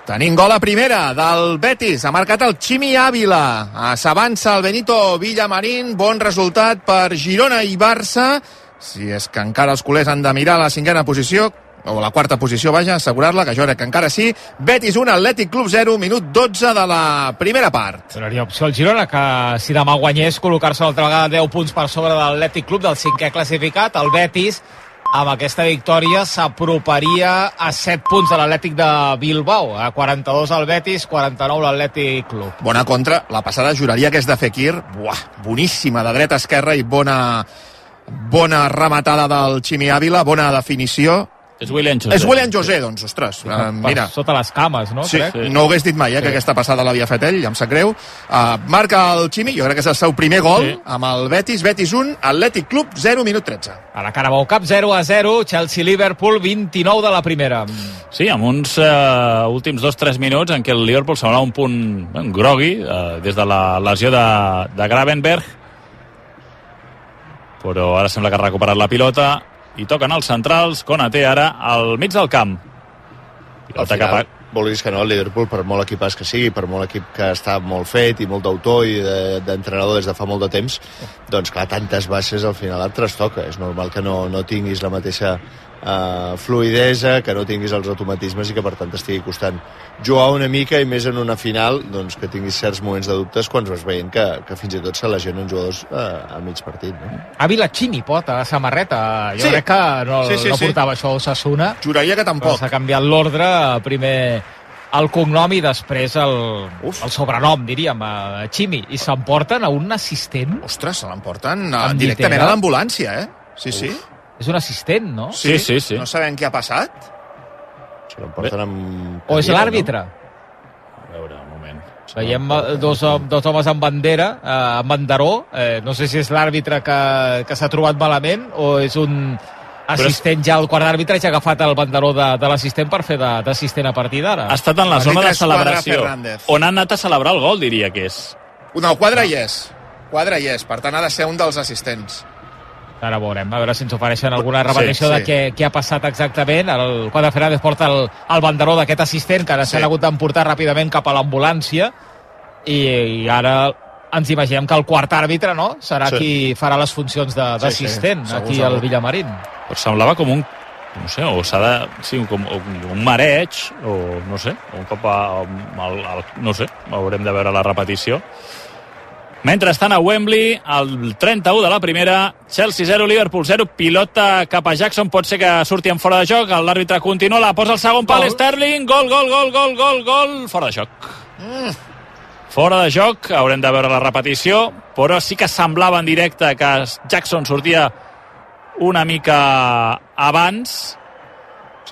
Tenim gol a primera del Betis. Ha marcat el Ximi Ávila. S'avança el Benito Villamarín. Bon resultat per Girona i Barça. Si és que encara els culers han de mirar la cinquena posició, o la quarta posició, vaja, assegurar-la, que jo crec que encara sí. Betis 1, Atlètic Club 0, minut 12 de la primera part.
Donaria opció al Girona, que si demà guanyés, col·locar-se altra vegada 10 punts per sobre de l'Atlètic Club, del cinquè classificat. El Betis, amb aquesta victòria, s'aproparia a 7 punts de l'Atlètic de Bilbao. A 42 al Betis, 49 l'Atlètic Club.
Bona contra. La passada juraria que és de Fekir. Buah, boníssima, de dreta a esquerra i bona, bona rematada del Ximi Ávila, bona definició.
És William José.
És William José, doncs, ostres, uh,
Per
mira.
Sota les cames, no?
Sí,
Crec.
no ho hagués dit mai, eh, que aquesta passada l'havia fet ell, ja em sap greu. Uh, marca el Ximi, jo crec que és el seu primer gol,
Sí.
amb el Betis, Betis 1, Atlètic Club 0, minut 13.
A la Carabao Cup 0 a 0, Chelsea-Liverpool 29 de la primera.
Sí, amb uns uh, últims dos tres minuts en què el Liverpool semblava un punt grogui uh, des de la lesió de, de Gravenberg però ara sembla que ha recuperat la pilota i toquen els centrals, Konaté ara al mig del camp
Al
pilota
final,
cap a...
vulguis que no, el Liverpool, per molt equipàs que sigui, per molt equip que està molt fet i molt d'autor i de- d'entrenador des de fa molt de temps, doncs clar, tantes baixes al final et trastoca. És normal que no, no tinguis la mateixa uh, fluidesa, que no tinguis els automatismes i que per tant t'estigui costant jugar una mica i més en una final doncs, que tinguis certs moments de dubtes quan vas veient que, que fins i tot se lesionen jugadors uh, a mig partit. No?
Ávila Chini pot a la samarreta. Jo
Sí.
crec que no,
Sí, sí,
no
sí.
portava això a Osasuna.
Juraria que tampoc.
s'ha canviat l'ordre, primer el cognom i després el,
Uf.
el sobrenom, diríem, a Chimi. I s'emporten a un assistent.
Ostres, se l'emporten
Amb
directament a l'ambulància, eh? Sí, sí.
És un assistent, no?
Sí, sí, sí.
No sabem què ha passat.
Se l'emporten amb...
O és l'àrbitre?
A veure, un moment.
Veiem dos, dos homes amb bandera, eh, amb banderó. Eh, no sé si és l'àrbitre que, que s'ha trobat malament o és un assistent ja al quart d'àrbitre i ha agafat el banderó de, de l'assistent per fer de- d'assistent a partir d'ara.
Ha estat en la zona de celebració, on han anat a celebrar el gol, diria que és.
No, el quadre hi és. Quadre hi és, per tant ha de ser un dels assistents.
Ara veurem, a veure si ens ofereixen alguna repetició
Sí,
de
sí.
què, què ha passat exactament. El Quadre Fernández porta el, el banderó d'aquest assistent que ara
Sí.
s'han hagut d'emportar ràpidament cap a l'ambulància i, i ara ens imaginem que el quart àrbitre no? serà
Sí.
qui farà les funcions de- d'assistent
sí, segur,
aquí al Villamarín.
Però semblava com un no sé, o s'ha de... Sí, com, o un mareig, o no sé, un cop a, al, al, no sé, haurem de veure la repetició. Mentrestant a Wembley, el 31 de la primera, Chelsea 0, Liverpool 0, pilota cap a Jackson, pot ser que surti en fora de joc, l'àrbitre continua, la posa al segon pal,
Gol.
Sterling, gol, gol, gol, gol, gol, gol, fora de joc. Fora de joc, haurem de veure la repetició, però sí que semblava en directe que Jackson sortia una mica abans,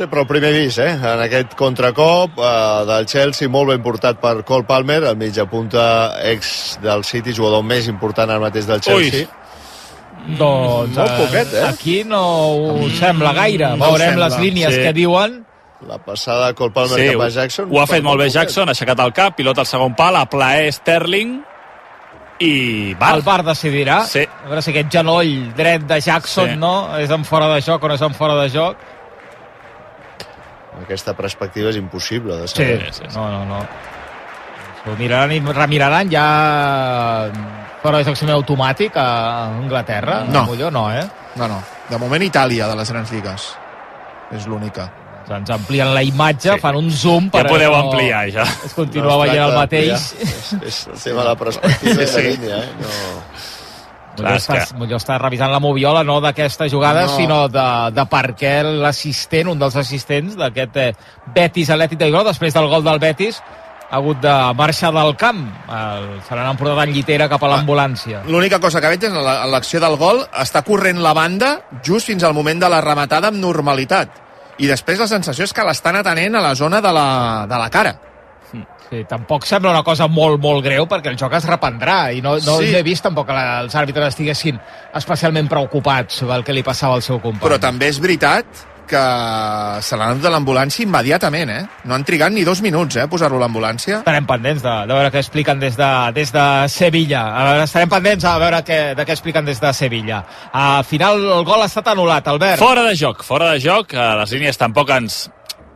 Sí, però el primer avís, eh? En aquest contracop eh, del Chelsea, molt ben portat per Cole Palmer, el mitja punta ex del City, jugador més important ara mateix del Chelsea.
Doncs
molt poquet, eh?
aquí no ho sembla gaire.
No
Veurem
sembla.
les línies
Sí.
que diuen.
La passada de Cole Palmer
Sí,
cap a Jackson.
ho ha fet molt bé
poquet.
Jackson, ha aixecat el cap, pilota al segon pal, a plaer Sterling i va.
El VAR decidirà.
Sí.
A veure si aquest genoll dret de Jackson
Sí.
no és en fora de joc o no és en fora de joc.
Aquesta perspectiva és impossible de
Sí,
saber.
sí, sí.
no, no, no. Ho miraran i remiraran ja fora de joc semiautomàtic a Anglaterra.
No.
Potser no, eh?
No, no. De moment Itàlia, de les grans lligues. És l'única.
Doncs ens amplien la imatge,
Sí.
fan un zoom per
Ja podeu
no-
ampliar, ja.
Es continua
es
veient el mateix.
És, és tema de la perspectiva
Sí,
sí,
sí.
sí. línia, eh? No...
Clar, és
està, millor està revisant la moviola, no d'aquesta jugada,
No.
sinó de, de per què l'assistent, un dels assistents d'aquest eh, Betis Atlètic de Bilbao, després del gol del Betis, ha hagut de marxar del camp. El, se l'han emportat en llitera cap a l'ambulància.
L'única cosa que veig és en l'acció del gol està corrent la banda just fins al moment de la rematada amb normalitat. I després la sensació és que l'estan atenent a la zona de la, de la cara.
Sí, tampoc sembla una cosa molt, molt greu, perquè el joc es reprendrà, i no, no,
Sí.
he vist tampoc que els àrbitres estiguessin especialment preocupats sobre el que li passava al seu company.
Però també és veritat que se l'han anat de l'ambulància immediatament, eh? No han trigat ni dos minuts, eh, a posar-lo a l'ambulància.
Estarem pendents de, de veure què expliquen des de, des de Sevilla. A veure, estarem pendents a veure què, de què expliquen des de Sevilla. Al final el gol ha estat anul·lat, Albert.
Fora de joc, fora de joc. eh, Les línies tampoc ens...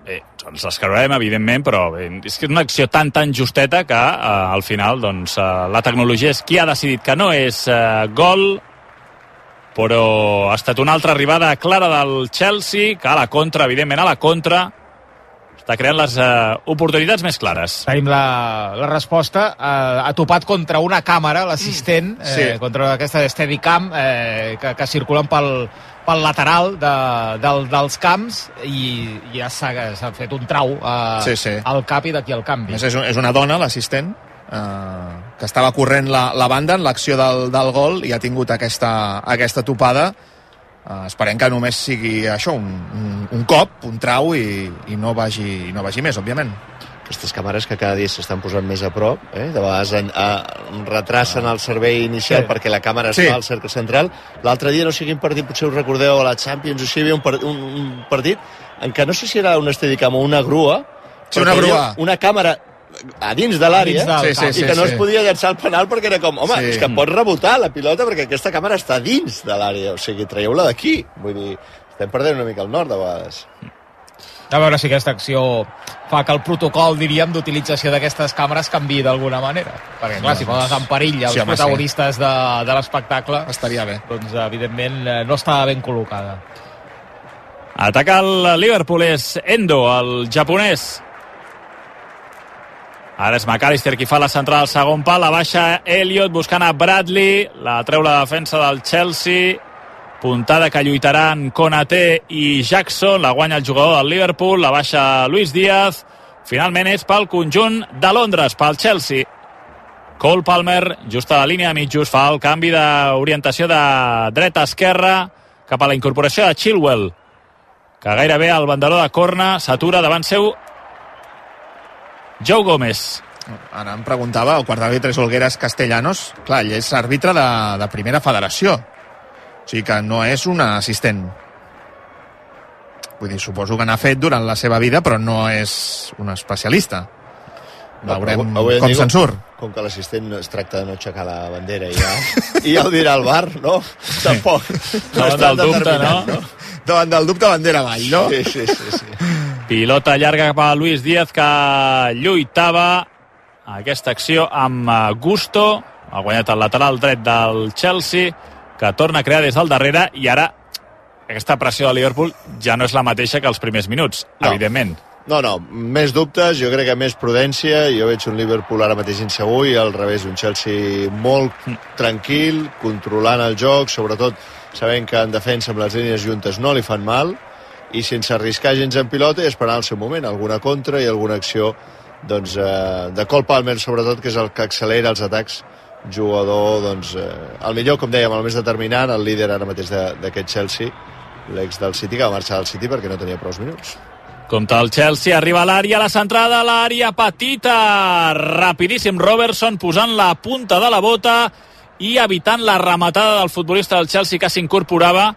Bé, ens les creurem, evidentment, però bé, és que és una acció tan, tan justeta que eh, al final doncs, eh, la tecnologia és qui ha decidit que no és eh, gol, però ha estat una altra arribada clara del Chelsea, que a la contra, evidentment a la contra, està creant les eh, oportunitats més clares.
Tenim la, la resposta. Eh, ha topat contra una càmera, l'assistent, eh,
Sí.
contra aquesta Steadicam, eh, que, que circulen pel, pel lateral de, del, dels camps i ja s'ha fet un trau eh,
Sí, sí.
al cap i d'aquí al canvi.
Més, és, un, és una dona, l'assistent, eh, que estava corrent la, la banda en l'acció del, del gol i ha tingut aquesta, aquesta topada. Eh, esperem que només sigui això, un, un, un cop, un trau i, i, no vagi, i no vagi més, òbviament.
Aquestes càmeres que cada dia s'estan posant més a prop, eh? de vegades en, a, retracen el servei inicial
Sí.
perquè la càmera
Sí.
està al cercle central. L'altre dia, no sé quin partit, potser us recordeu, a la Champions, o així, hi havia un, par un, un partit en què no sé si era un estedicam o una grua,
Sí, una grua.
Una càmera a dins de l'àrea
del
Sí, sí,
i
sí,
que no
sí.
es podia llançar el penal perquè era com, home,
Sí.
és que pot rebotar la pilota perquè aquesta càmera està dins de l'àrea, o sigui, traieu-la d'aquí. Vull dir, estem perdent una mica el nord, de vegades.
A veure si aquesta acció fa que el protocol, diríem, d'utilització d'aquestes càmeres canvi d'alguna manera. Perquè, clar, si poses en perill els
Sí, home, sí.
protagonistes de, de l'espectacle,
Estaria bé.
doncs, evidentment, eh, no està ben col·locada.
Ataca el Liverpool és Endo, el japonès. Ara és McAllister qui fa la central al segon pal, la baixa Elliot buscant a Bradley, la treu la defensa del Chelsea, puntada que lluitaran Konaté i Jackson, la guanya el jugador del Liverpool, la baixa Luis Díaz, finalment és pel conjunt de Londres, pel Chelsea. Cole Palmer, just a la línia de mitjos, fa el canvi d'orientació de dreta a esquerra cap a la incorporació de Chilwell que gairebé el banderó de corna s'atura davant seu Joe Gómez.
Ara em preguntava, el quart d'àrbitre és Olgueras Castellanos. Clar, ell és àrbitre de, de primera federació. O sigui que no és un assistent. Vull dir, suposo que n'ha fet durant la seva vida, però no és un especialista. Veurem
Avui- avui en
com se'n surt.
Com que l'assistent es tracta de no aixecar la bandera i ja, i ja ho dirà el bar, no? Tampoc. No
Davant del dubte,
determinant,
no?
Davant del dubte, bandera avall, no?
Sí, sí, sí, sí.
Pilota llarga cap a Luis Díaz que lluitava aquesta acció amb eh, gusto. Ha guanyat el lateral dret del Chelsea que torna a crear des del darrere i ara aquesta pressió de Liverpool ja no és la mateixa que els primers minuts,
No.
evidentment.
No, no, més dubtes, jo crec que més prudència, jo veig un Liverpool ara mateix insegur i al revés, un Chelsea molt tranquil, controlant el joc, sobretot sabent que en defensa amb les línies juntes no li fan mal, i sense arriscar gens en pilota i esperar el seu moment, alguna contra i alguna acció doncs, eh, de Cole Palmer sobretot, que és el que accelera els atacs jugador, doncs, eh, el millor, com dèiem, el més determinant, el líder ara mateix d'aquest Chelsea, l'ex del City, que va marxar del City perquè no tenia prou minuts.
Compte el Chelsea, arriba a l'àrea, la centrada l'àrea petita, rapidíssim Robertson posant la punta de la bota i evitant la rematada del futbolista del Chelsea que s'incorporava.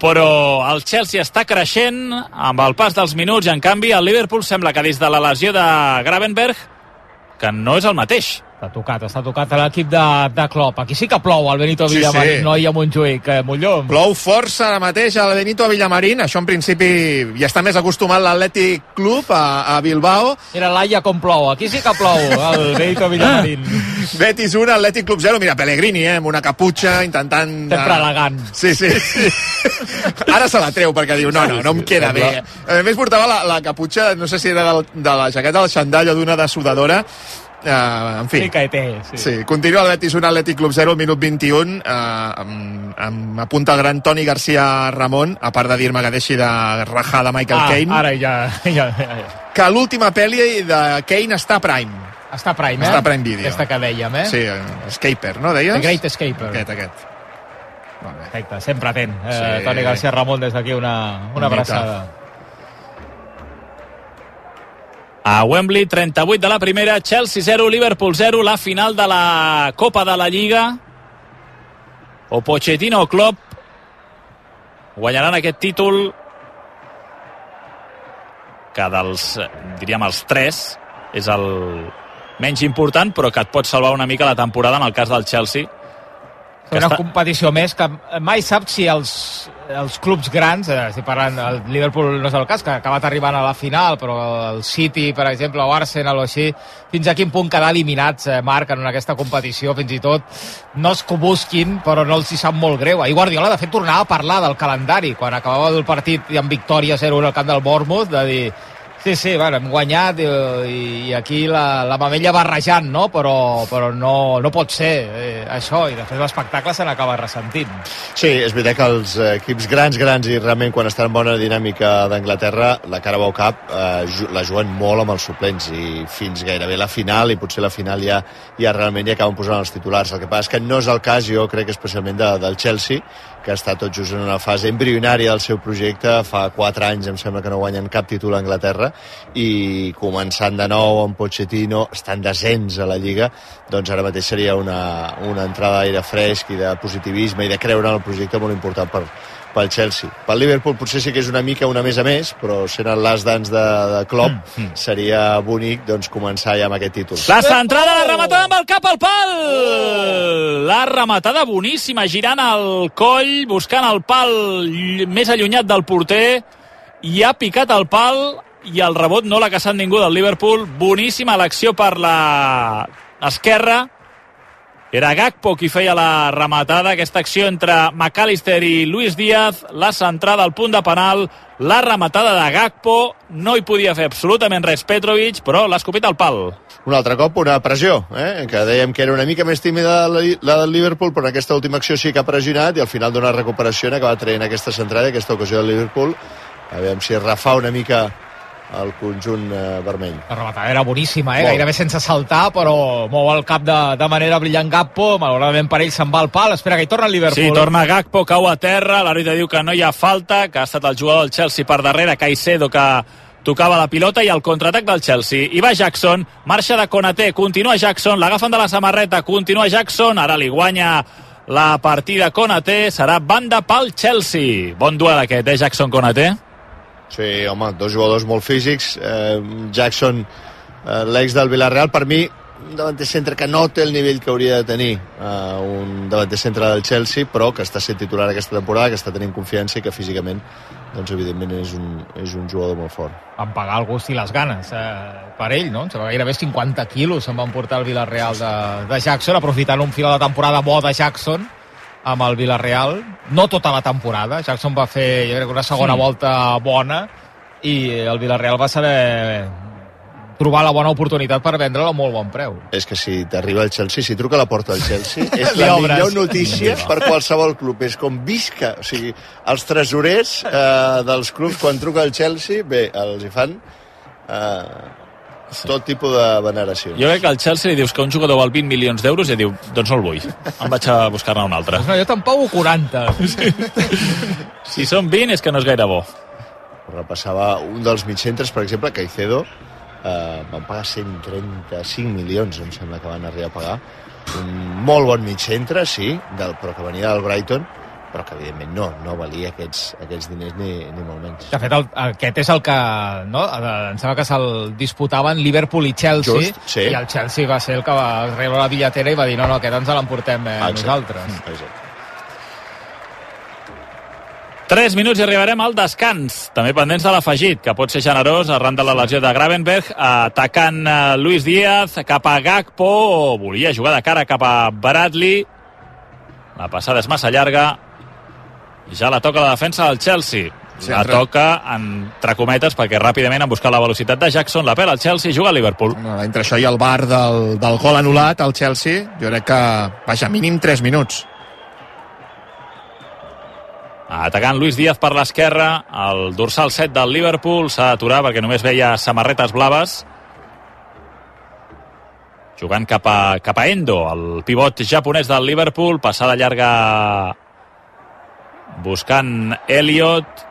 Però el Chelsea està creixent amb el pas dels minuts i en canvi el Liverpool sembla que des de la lesió de Gravenberg que no és el mateix
Està tocat, està tocat a l'equip de, de Klopp. Aquí sí que plou el Benito
Sí,
Villamarín,
sí.
no hi ha Montjuïc. Eh, Montlló,
Plou força ara mateix al Benito Villamarín. Això, en principi, ja està més acostumat l'Atlètic Club a, a Bilbao.
Mira l'Aia com plou. Aquí sí que plou el Benito Villamarín.
Betis 1, Atlètic Club 0. Mira, Pellegrini, eh, amb una caputxa, intentant...
Sempre elegant.
Sí, sí, sí. Ara se la treu perquè diu, no, no, no em queda bé. A més, portava la, la caputxa, no sé si era del, de la jaqueta del xandall o d'una de sudadora. Uh, en fi.
Sí que té, sí.
Sí, continua el Betis 1, Atlètic Club 0, minut 21, eh, amb, amb apunta el gran Toni García Ramon, a part de dir-me que deixi de rajar de Michael
ah,
Caine,
Ara ja, ja, ja, ja.
que l'última pel·li de Kane està a Prime.
Està a Prime, eh?
Està Prime Video.
Aquesta que dèiem, eh?
Sí, eh, Escaper, no deies?
The Great Escaper.
Aquest, aquest. Molt bé.
Perfecte, sempre atent. Eh,
Sí.
Toni García Ramon, des d'aquí una, una abraçada.
A Wembley, 38 de la primera, Chelsea 0, Liverpool 0, la final de la Copa de la Lliga. O Pochettino o Klopp guanyaran aquest títol que dels, diríem, els tres és el menys important, però que et pot salvar una mica la temporada en el cas del Chelsea.
Fer una
està-
competició més que mai saps si els, els clubs grans, eh, estic parlant, el Liverpool no és el cas, que ha acabat arribant a la final, però el City, per exemple, o Arsenal o així, fins a quin punt quedar eliminats, eh, Marc, en aquesta competició, fins i tot, no es que busquin, però no els hi sap molt greu. Ahir Guardiola, de fet, tornava a parlar del calendari, quan acabava el partit i amb victòria 0-1 al camp del Bournemouth, de dir, Sí, sí, bueno, hem guanyat i, i aquí la, la mamella barrejant, no? Però, però no, no pot ser eh, això, i després l'espectacle se n'acaba ressentint.
Sí, és veritat que els equips grans, grans i realment quan estan en bona dinàmica d'Anglaterra, la Carabao Cup eh, ju- la juguen molt amb els suplents i fins gairebé la final i potser la final ja, ja realment ja acaben posant els titulars. El que passa és que no és el cas, jo crec, especialment de, del Chelsea, que està tot just en una fase embrionària del seu projecte. Fa 4 anys em sembla que no guanyen cap títol a Anglaterra i començant de nou amb Pochettino, estan descens a la Lliga, doncs ara mateix seria una, una entrada d'aire fresc i de positivisme i de creure en el projecte molt important per, pel Chelsea. Pel Liverpool potser sí que és una mica una més a més, però sent el last dance de, de Klopp seria bonic doncs, començar ja amb aquest títol.
La centrada, la rematada amb el cap al pal! La rematada boníssima, girant el coll, buscant el pal més allunyat del porter, i ha picat el pal, i el rebot no l'ha caçat ningú del Liverpool. Boníssima l'acció per la esquerra. Era Gakpo qui feia la rematada, aquesta acció entre McAllister i Luis Díaz, la centrada al punt de penal, la rematada de Gakpo, no hi podia fer absolutament res Petrovic, però l'ha escopit al pal.
Un altre cop, una pressió, eh? que dèiem que era una mica més tímida la, del Liverpool, però en aquesta última acció sí que ha pressionat i al final d'una recuperació n'ha acabat traient aquesta centrada aquesta ocasió del Liverpool. A veure si refà una mica el conjunt eh, vermell.
La rematada era boníssima, eh?
Molt.
gairebé sense saltar, però mou el cap de, de manera brillant Gappo, malauradament per ell se'n va al pal, espera que hi torna el Liverpool.
Sí, torna Gakpo, cau a terra, l'àrbitre diu que no hi ha falta, que ha estat el jugador del Chelsea per darrere, Caicedo, que tocava la pilota, i el contraatac del Chelsea. I va Jackson, marxa de Konaté, continua Jackson, l'agafen de la samarreta, continua Jackson, ara li guanya la partida Konaté, serà banda pel Chelsea. Bon duel aquest, eh, Jackson-Konaté?
Sí, home, dos jugadors molt físics. Eh, Jackson, eh, l'ex del Villarreal, per mi, un davanter centre que no té el nivell que hauria de tenir eh, un davanter centre del Chelsea, però que està sent titular aquesta temporada, que està tenint confiança i que físicament, doncs, evidentment, és un, és un jugador molt fort.
Van pagar el gust i les ganes eh, per ell, no? Em sembla gairebé 50 quilos se'n van portar al Villarreal de, de Jackson, aprofitant un final de temporada bo de Jackson amb el Villarreal. No tota la temporada, Jackson va fer, jo crec, que una segona
Sí.
volta bona i el Villarreal va saber trobar la bona oportunitat per vendre-la a molt bon preu.
És que si t'arriba el Chelsea, si truca a la porta del Chelsea, és la
obres.
millor notícia per qualsevol club. És com visca. O sigui, els tresorers eh, dels clubs, quan truca el Chelsea, bé, els hi fan eh, tot tipus de veneració.
Jo crec que al Chelsea li dius que un jugador val 20 milions d'euros i diu, doncs no el vull, em vaig a buscar-ne un altre.
No, jo te'n pago 40.
Si són 20 és que no és gaire bo.
Repassava un dels mitcentres, per exemple, Caicedo, eh, van pagar 135 milions, em sembla que van arribar a pagar. Un molt bon mitcentre, sí, del, però que venia del Brighton, però que evidentment no, no valia aquests, aquests diners ni, ni molt menys.
De fet, el, aquest és el que, no? Em sembla que se'l disputaven Liverpool i Chelsea,
Just, sí.
i el Chelsea va ser el que va rebre la billetera i va dir, no, no, aquest ens l'emportem eh,
Exacte.
nosaltres.
Exacte.
3 minuts i arribarem al descans. També pendents de l'afegit, que pot ser generós arran de la lesió de Gravenberg, atacant eh, Luis Díaz cap a Gakpo, volia jugar de cara cap a Bradley. La passada és massa llarga. Ja la toca la defensa del Chelsea.
Sí,
la toca entre cometes perquè ràpidament han buscat la velocitat de Jackson, la pela el Chelsea, juga al Liverpool.
No, entre això i el bar del, del gol anul·lat al Chelsea, jo crec que, vaja, mínim 3 minuts.
Atacant Luis Díaz per l'esquerra, el dorsal 7 del Liverpool s'ha d'aturar perquè només veia samarretes blaves. Jugant cap a, cap a Endo, el pivot japonès del Liverpool, passada llarga buscant Elliot,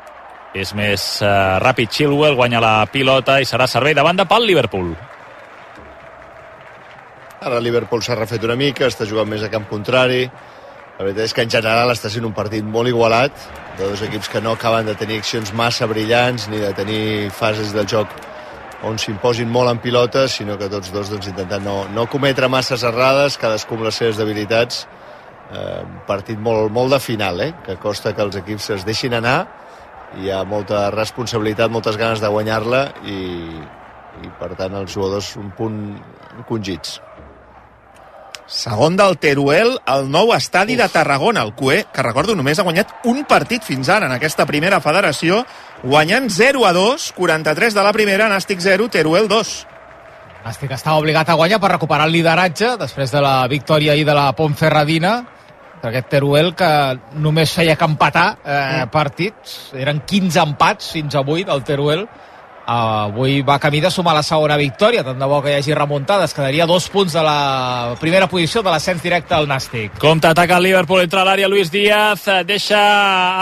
és més eh, ràpid Chilwell, guanya la pilota i serà servei de banda pel Liverpool.
Ara el Liverpool s'ha refet una mica, està jugant més a camp contrari, La veritat és que en general està sent un partit molt igualat, de dos equips que no acaben de tenir accions massa brillants ni de tenir fases de joc on s'imposin molt en pilotes, sinó que tots dos doncs, intentant no, no cometre masses errades, cadascú amb les seves debilitats. Eh, un partit molt, molt de final, eh? que costa que els equips es deixin anar, hi ha molta responsabilitat, moltes ganes de guanyar-la i, i per tant els jugadors un punt encongits.
Segon del Teruel, el nou estadi Uf. de Tarragona, el CUE, que recordo només ha guanyat un partit fins ara en aquesta primera federació, guanyant 0 a 2, 43 de la primera, Nàstic 0, Teruel 2.
Nàstic estava obligat a guanyar per recuperar el lideratge després de la victòria ahir de la Pontferradina aquest Teruel que només feia que empatar eh, partits, eren 15 empats fins avui del Teruel avui va camí de sumar la segona victòria, tant de bo que hi hagi remuntades, quedaria dos punts de la primera posició de l'ascens directe al Nàstic.
Com t'ataca el Liverpool entre l'àrea, Luis Díaz, deixa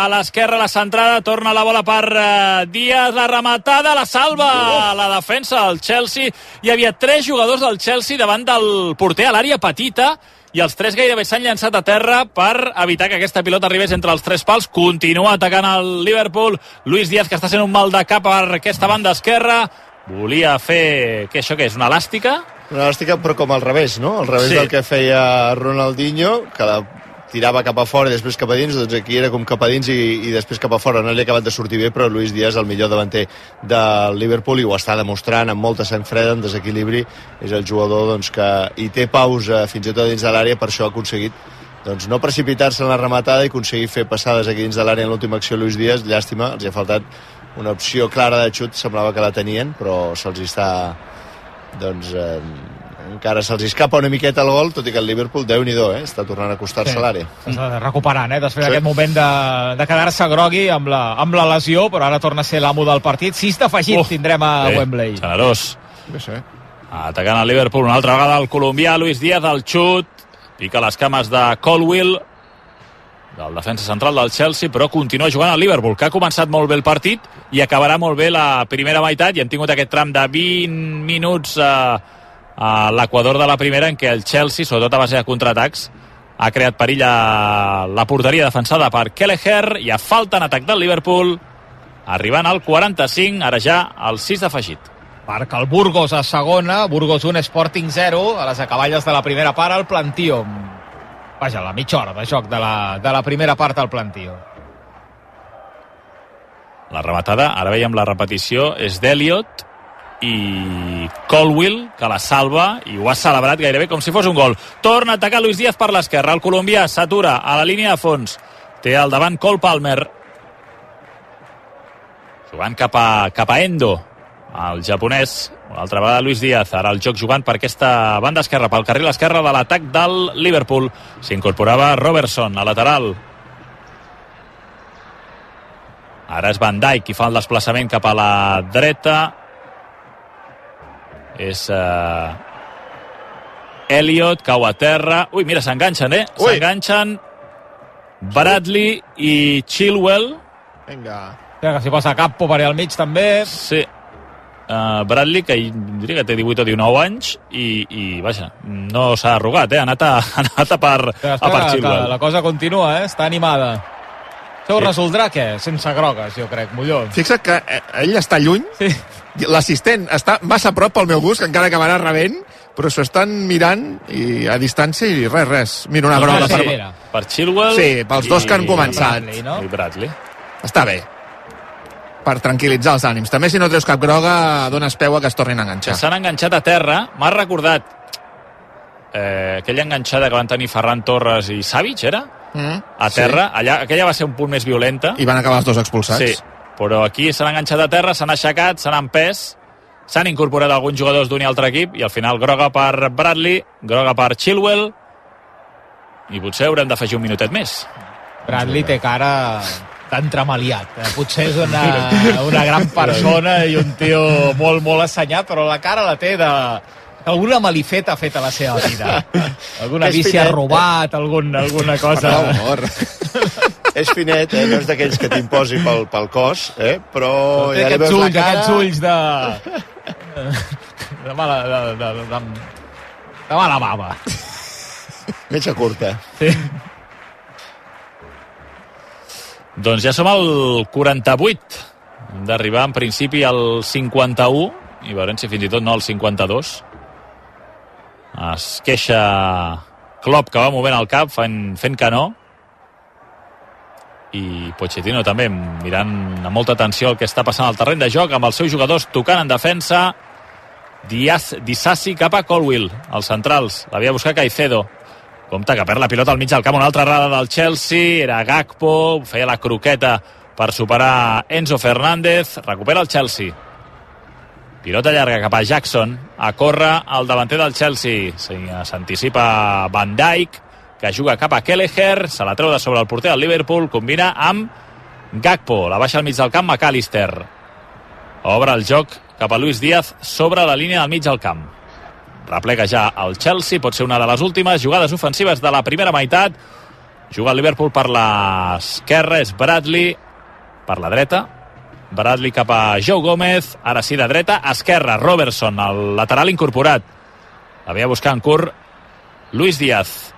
a l'esquerra la centrada, torna la bola per uh, Díaz, la rematada, la salva uh. la defensa del Chelsea. Hi havia tres jugadors del Chelsea davant del porter a l'àrea petita, i els tres gairebé s'han llançat a terra per evitar que aquesta pilota arribés entre els tres pals. Continua atacant el Liverpool. Luis Díaz, que està sent un mal de cap per aquesta banda esquerra. Volia fer... Què, això què és? Una elàstica?
Una elàstica, però com al revés, no? Al revés
sí.
del que feia Ronaldinho, que la tirava cap a fora i després cap a dins, doncs aquí era com cap a dins i, i després cap a fora. No li ha acabat de sortir bé, però Luis Díaz, el millor davanter del Liverpool, i ho està demostrant amb molta sang freda, en desequilibri, és el jugador doncs, que hi té pausa fins i tot dins de l'àrea, per això ha aconseguit doncs, no precipitar-se en la rematada i aconseguir fer passades aquí dins de l'àrea en l'última acció Luis Díaz, llàstima, els hi ha faltat una opció clara de xut, semblava que la tenien, però se'ls està doncs eh, encara se'ls escapa una miqueta el gol, tot i que el Liverpool, déu nhi eh? està tornant a acostar-se
Sí.
a l'àrea.
S'està recuperant, eh? després
Sí.
d'aquest moment de, de quedar-se grogui amb la, amb la lesió, però ara torna a ser l'amo del partit. Sis d'afegit
Uf,
tindrem a
Bé,
Wembley.
Generós.
Bé, sí.
Atacant el Liverpool una altra vegada el colombià Luis Díaz al xut, pica les cames de Colwill del defensa central del Chelsea, però continua jugant al Liverpool, que ha començat molt bé el partit i acabarà molt bé la primera meitat i hem tingut aquest tram de 20 minuts a, a l'equador de la primera en què el Chelsea, sobretot a base de contraatacs, ha creat perill a la porteria defensada per Kelleher i a falta en atac del Liverpool arribant al 45, ara ja al 6 d'afegit.
Marca el Burgos a segona, Burgos 1, Sporting 0, a les acaballes de la primera part, el Plantío. Vaja, la mitja hora de joc de la, de la primera part al Plantío.
La rematada, ara veiem la repetició, és d'Eliot i Colwill, que la salva i ho ha celebrat gairebé com si fos un gol. Torna a atacar Luis Díaz per l'esquerra. El colombià s'atura a la línia de fons. Té al davant Cole Palmer. Jugant cap a, cap a Endo. El japonès, una altra vegada Luis Díaz, ara el joc jugant per aquesta banda esquerra, pel carril esquerre de l'atac del Liverpool. S'incorporava Robertson, a lateral. Ara és Van Dijk qui fa el desplaçament cap a la dreta. És uh, Elliot, cau a terra. Ui, mira, s'enganxen, eh? S'enganxen Bradley i Chilwell.
Vinga.
Ja que s'hi posa Capo per al mig també.
Sí. Uh, Bradley, que diria que té 18 o 19 anys, i, i vaja, no s'ha arrugat, eh? Ha anat a, ha anat a per, a per Chilwell.
la cosa continua, eh? Està animada. Això ho resoldrà, què? Sense grogues, jo crec, Molló.
Fixa't que eh, ell està lluny,
Sí.
l'assistent està massa a prop pel meu gust, que encara acabarà rebent, però s'ho estan mirant i a distància i res, res. Mira una groga
sí,
per...
mira.
Per Chilwell
Sí, pels dos que han
i-
començat.
Bradley, no?
I Bradley.
Està bé. Per tranquil·litzar els ànims. També si no treus cap groga, dones peu a que es tornin a
que
enganxar.
s'han enganxat a terra. M'ha recordat eh, aquella enganxada que van tenir Ferran Torres i Savic, era?
Mm?
A terra. Allà, aquella va ser un punt més violenta.
I van acabar els dos expulsats.
Sí, però aquí s'han enganxat a terra, s'han aixecat, s'han empès, s'han incorporat alguns jugadors d'un i altre equip i al final groga per Bradley, groga per Chilwell i potser haurem d'afegir un minutet més.
Bradley té cara d'entremaliat. Eh? Potser és una, una gran persona i un tio molt, molt assenyat, però la cara la té de alguna malifeta ha fet a la seva vida. Alguna bici ha
finet,
robat, algun, alguna cosa...
Per favor.
És finet, eh? no és d'aquells que t'imposi pel, pel cos, eh? però
Té
ja li
aquests
veus la
ulls,
cara...
aquests ulls de... de mala... De, de, de, de, de mala bava.
Metge curta.
Sí.
Doncs ja som al 48. Hem d'arribar en principi al 51 i veurem si fins i tot no al 52. Es queixa Klopp que va movent el cap fent, fent que no. I Pochettino també mirant amb molta atenció el que està passant al terreny de joc amb els seus jugadors tocant en defensa. Diaz, Dissassi cap a Colwill els centrals, l'havia buscat Caicedo. Compte que perd la pilota al mig del camp. Una altra errada del Chelsea, era Gakpo. Feia la croqueta per superar Enzo Fernández, recupera el Chelsea pilota llarga cap a Jackson a córrer al davanter del Chelsea s'anticipa Van Dijk que juga cap a Kelleher, se la treu de sobre el porter del Liverpool, combina amb Gakpo, la baixa al mig del camp McAllister. Obre el joc cap a Luis Díaz sobre la línia del mig del camp. Replega ja el Chelsea, pot ser una de les últimes jugades ofensives de la primera meitat. Juga el Liverpool per l'esquerra, és Bradley per la dreta. Bradley cap a Joe Gómez, ara sí de dreta, esquerra, Robertson, el lateral incorporat. L'havia buscat en curt Luis Díaz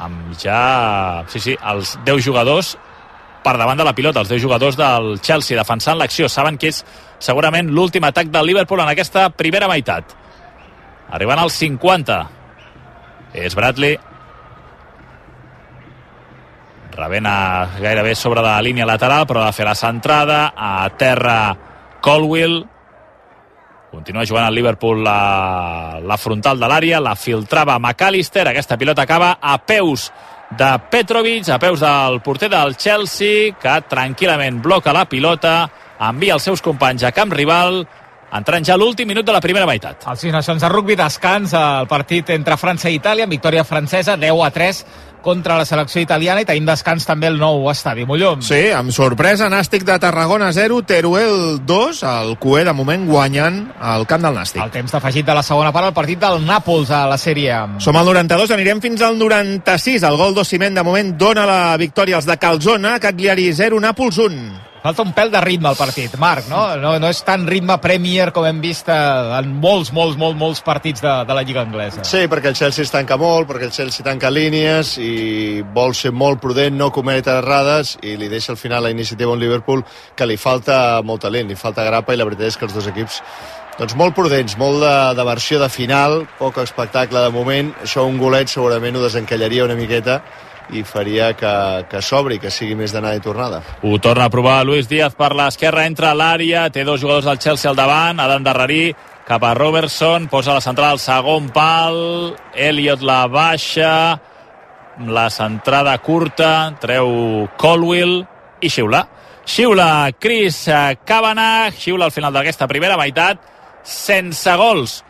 amb ja, sí, sí, els 10 jugadors per davant de la pilota, els 10 jugadors del Chelsea defensant l'acció. Saben que és segurament l'últim atac del Liverpool en aquesta primera meitat. Arribant als 50. És Bradley. Rebent a gairebé sobre la línia lateral, però ha de fer la centrada. A terra Colwill. Continua jugant el Liverpool la, la frontal de l'àrea, la filtrava McAllister, aquesta pilota acaba a peus de Petrovic, a peus del porter del Chelsea, que tranquil·lament bloca la pilota, envia els seus companys a camp rival, entrant ja l'últim minut de la primera meitat.
Els sis nacions de rugby descans el partit entre França i Itàlia, victòria francesa 10 a 3 contra la selecció italiana i tenim descans també el nou estadi Mollom.
Sí, amb sorpresa, Nàstic de Tarragona 0, Teruel 2, el Cué de moment guanyant al camp del Nàstic.
El temps d'afegit de la segona part, el partit del Nàpols a la sèrie.
Som al 92, anirem fins al 96. El gol d'Ociment de moment dona la victòria als de Calzona, Cagliari 0, Nàpols 1.
Falta un pèl de ritme al partit, Marc, no? No, no és tan ritme Premier com hem vist eh, en molts, molts, molts, molts partits de, de la Lliga Anglesa.
Sí, perquè el Chelsea es tanca molt, perquè el Chelsea tanca línies i vol ser molt prudent, no cometre errades i li deixa al final la iniciativa a un Liverpool que li falta molt talent, li falta grapa i la veritat és que els dos equips doncs molt prudents, molt de, de versió de final, poc espectacle de moment, això un golet segurament ho desencallaria una miqueta i faria que, que s'obri, que sigui més d'anada i tornada.
Ho torna a provar Luis Díaz per l'esquerra, entra a l'àrea, té dos jugadors del Chelsea al davant, ha d'endarrerir cap a Robertson, posa la centrada al segon pal, Elliot la baixa, la centrada curta, treu Colwill i xiula. Xiula Chris Cavanagh, xiula al final d'aquesta primera meitat, sense gols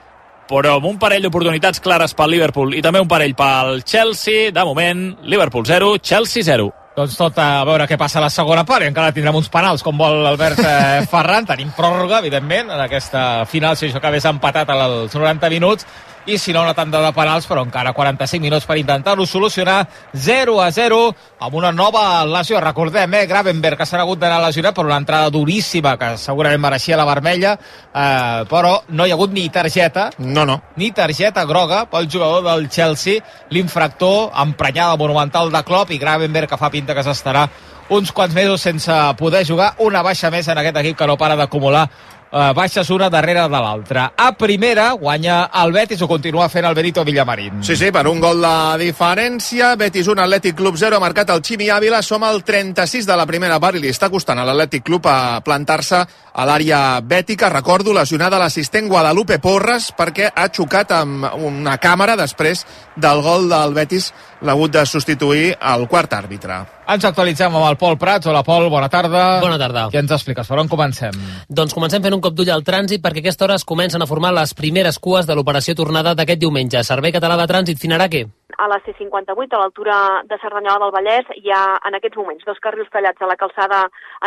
però amb un parell d'oportunitats clares pel Liverpool i també un parell pel Chelsea. De moment, Liverpool 0, Chelsea 0.
Doncs tot a veure què passa a la segona part i encara tindrem uns penals com vol Albert eh, Ferran. Tenim pròrroga, evidentment, en aquesta final, si això acabés empatat als 90 minuts i si no una tanda de penals, però encara 45 minuts per intentar-ho solucionar 0 a 0 amb una nova lesió. Recordem, eh, Gravenberg, que s'ha hagut d'anar lesionat per una entrada duríssima que segurament mereixia la vermella, eh, però no hi ha hagut ni targeta,
No, no.
ni targeta groga pel jugador del Chelsea, l'infractor emprenyada monumental de Klopp i Gravenberg que fa pinta que s'estarà uns quants mesos sense poder jugar una baixa més en aquest equip que no para d'acumular eh, baixes una darrere de l'altra. A primera guanya el Betis, ho continua fent el Benito Villamarín.
Sí, sí, per un gol de diferència. Betis 1, Atlètic Club 0, ha marcat el Ximi Ávila. Som al 36 de la primera part i li està costant a l'Atlètic Club a plantar-se a l'àrea bètica. Recordo, lesionada l'assistent Guadalupe Porres perquè ha xocat amb una càmera després del gol del Betis. L'ha hagut de substituir el quart àrbitre.
Ens actualitzem amb el Pol Prats. Hola, Pol, bona tarda.
Bona tarda.
Què ens expliques? Per on comencem?
Doncs comencem fent un cop d'ull al trànsit perquè a aquesta hora es comencen a formar les primeres cues de l'operació tornada d'aquest diumenge. Servei Català de Trànsit Finaraque.
A la C58, a l'altura de Cerdanyola del Vallès, hi ha en aquests moments dos carrils tallats a la calçada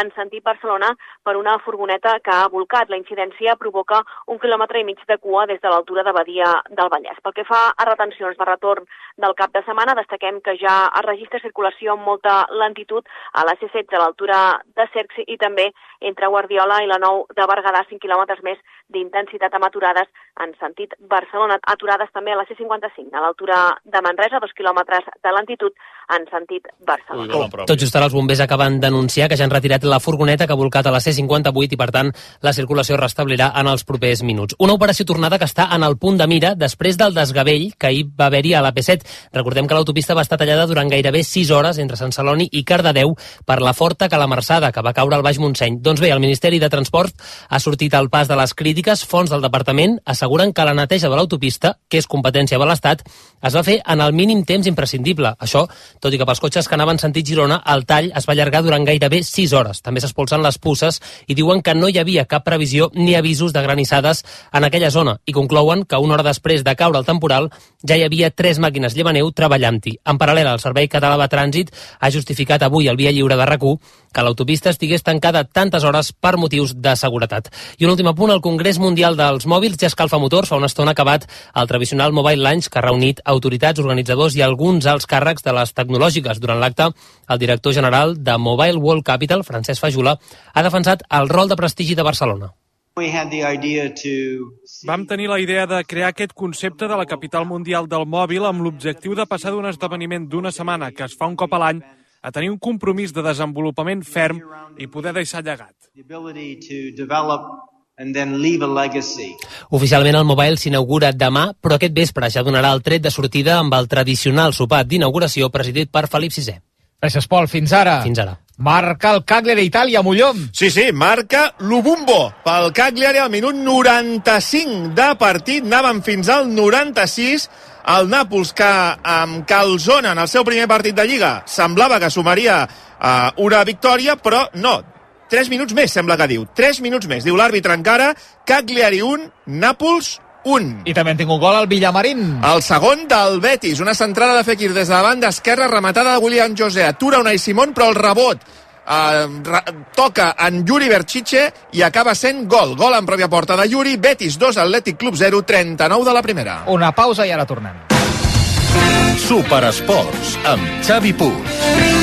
en sentit Barcelona per una furgoneta que ha volcat. La incidència provoca un quilòmetre i mig de cua des de l'altura de Badia del Vallès. Pel que fa a retencions de retorn del cap de setmana, destaquem que ja es registra circulació amb molta lentitud a la C16 a l'altura de Cercs i també entre Guardiola i la Nou de Berguedà, 5 quilòmetres més d'intensitat amb aturades en sentit Barcelona. Aturades també a la C55, a l'altura de Manresa, 2 quilòmetres de lentitud en sentit Barcelona.
Oh.
Tot just ara els bombers acaben d'anunciar que ja han retirat la furgoneta que ha volcat a la C58 i, per tant, la circulació es restablirà en els propers minuts. Una operació tornada que està en el punt de mira després del desgavell que ahir va haver-hi a l'AP7. Recordem que l'autopista va estar tallada durant gairebé 6 hores entre Sant Celoni i Cardedeu per la forta calamarsada que va caure al Baix Montseny. Doncs bé, el Ministeri de Transport ha sortit al pas de les crítiques. Fons del departament asseguren que la neteja de l'autopista, que és competència de l'Estat, es va fer en el mínim temps imprescindible. Això, tot i que pels cotxes que anaven sentit Girona, el tall es va allargar durant gairebé 6 hores. També s'expulsen les pusses i diuen que no hi havia cap previsió ni avisos de granissades en aquella zona i conclouen que una hora després de caure el temporal ja hi havia tres màquines llevaneu treballant-hi. En paral·lel, el Servei Català de Trànsit ha justificat avui el Via Lliure de rac que l'autopista estigués tancada tantes hores per motius de seguretat. I un últim apunt, el Congrés Mundial dels Mòbils ja escalfa motors. Fa una estona acabat el tradicional Mobile Lunch que ha reunit autoritats, organitzadors i alguns alts càrrecs de les tecnològiques. Durant l'acte, el director general de Mobile World Capital, Francesc Fajula, ha defensat el rol de prestigi de Barcelona.
Vam tenir la idea de crear aquest concepte de la capital mundial del mòbil amb l'objectiu de passar d'un esdeveniment d'una setmana que es fa un cop a l'any a tenir un compromís de desenvolupament ferm i poder deixar llegat.
Oficialment el Mobile s'inaugura demà, però aquest vespre ja donarà el tret de sortida amb el tradicional sopar d'inauguració presidit per Felip VI.
Gràcies, Pol. Fins ara.
Fins ara.
Marca el Cagliari Itàlia, Mollom.
Sí, sí, marca l'Ubumbo pel Cagliari al minut 95 de partit. Anàvem fins al 96. El Nàpols, que amb Calzona en el seu primer partit de Lliga semblava que sumaria uh, una victòria, però no. 3 minuts més, sembla que diu. 3 minuts més, diu l'àrbitre encara. Cagliari 1, Nàpols 1.
I també hem tingut gol al Villamarín.
El segon del Betis, una centrada de Fekir des de la banda esquerra, rematada de William José. Atura Unai Simón, però el rebot eh, toca en Yuri Berchiche i acaba sent gol. Gol en pròpia porta de Yuri, Betis 2, Atlètic Club 0, 39 de la primera.
Una pausa i ara tornem.
Superesports amb Xavi Puig.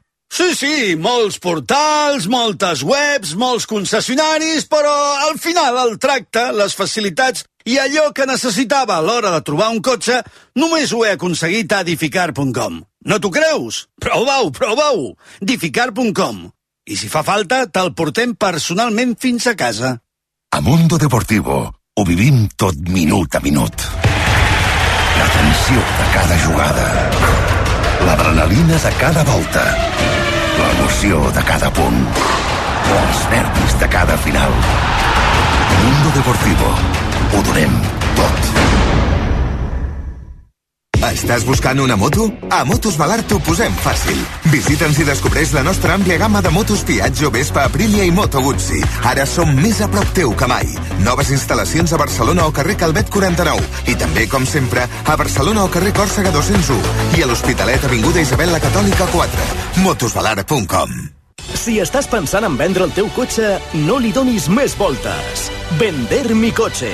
Sí, sí, molts portals, moltes webs, molts concessionaris, però al final el tracte, les facilitats i allò que necessitava a l'hora de trobar un cotxe només ho he aconseguit a edificar.com. No t'ho creus? Prova-ho, prova-ho! edificar.com. I si fa falta, te'l portem personalment fins a casa.
A Mundo Deportivo ho vivim tot minut a minut. La tensió de cada jugada. L'adrenalina de cada volta. L'emoció de cada punt. Els nervis de cada final. Mundo Deportivo. Ho donem tot.
Estàs buscant una moto? A Motos Valar t'ho posem fàcil. Visita'ns i descobreix la nostra àmplia gamma de motos Piaggio, Vespa, Aprilia i Moto Guzzi. Ara som més a prop teu que mai. Noves instal·lacions a Barcelona o carrer Calvet 49. I també, com sempre, a Barcelona o carrer Còrsega 201. I a l'Hospitalet, Avinguda Isabel la Catòlica 4. Motosvalar.com
Si estàs pensant en vendre el teu cotxe, no li donis més voltes. Vender mi cotxe.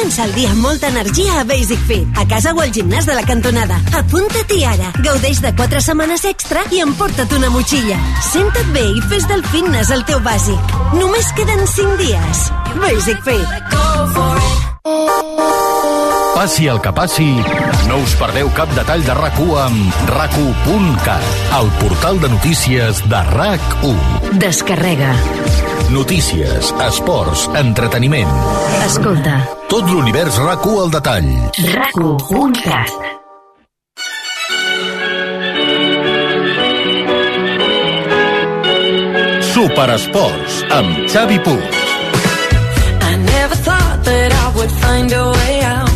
Comença el dia amb molta energia a Basic Fit. A casa o al gimnàs de la cantonada. Apunta-t'hi ara. Gaudeix de 4 setmanes extra i emporta't una motxilla. Senta't bé i fes del fitness el teu bàsic. Només queden 5 dies. Basic Fit.
Passi el que passi, no us perdeu cap detall de RAC1 amb rac1.cat, el portal de notícies de RAC1.
Descarrega.
Notícies, esports, entreteniment.
Escolta.
Tot l'univers RAC1 al detall.
RAC1.cat.
Superesports amb Xavi Puig.
I never thought that I would find a way out.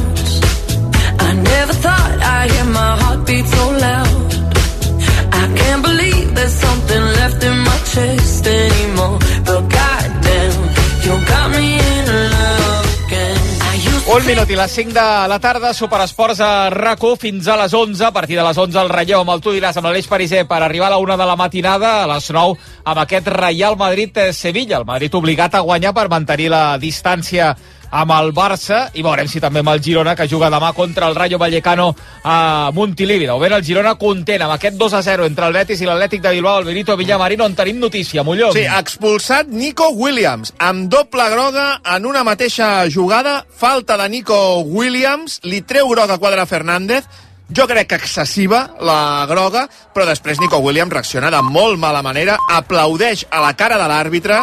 I never
I hear my heartbeat so loud. I can't believe there's something left in my chest
Un minut i les 5 de la tarda, Superesports a rac fins a les 11. A partir de les 11 el relleu amb el tu diràs amb l'Aleix Pariser per arribar a la 1 de la matinada, a les 9 amb aquest Real Madrid-Sevilla. El Madrid obligat a guanyar per mantenir la distància amb el Barça i veurem si també amb el Girona que juga demà contra el Rayo Vallecano a Montilivi. De moment el Girona content amb aquest 2 a 0 entre el Betis i l'Atlètic de Bilbao, el Benito Villamarín, on tenim notícia, Molló.
Sí, expulsat Nico Williams, amb doble groga en una mateixa jugada, falta de Nico Williams, li treu groga Quadra Fernández, jo crec que excessiva la groga, però després Nico Williams reacciona de molt mala manera, aplaudeix a la cara de l'àrbitre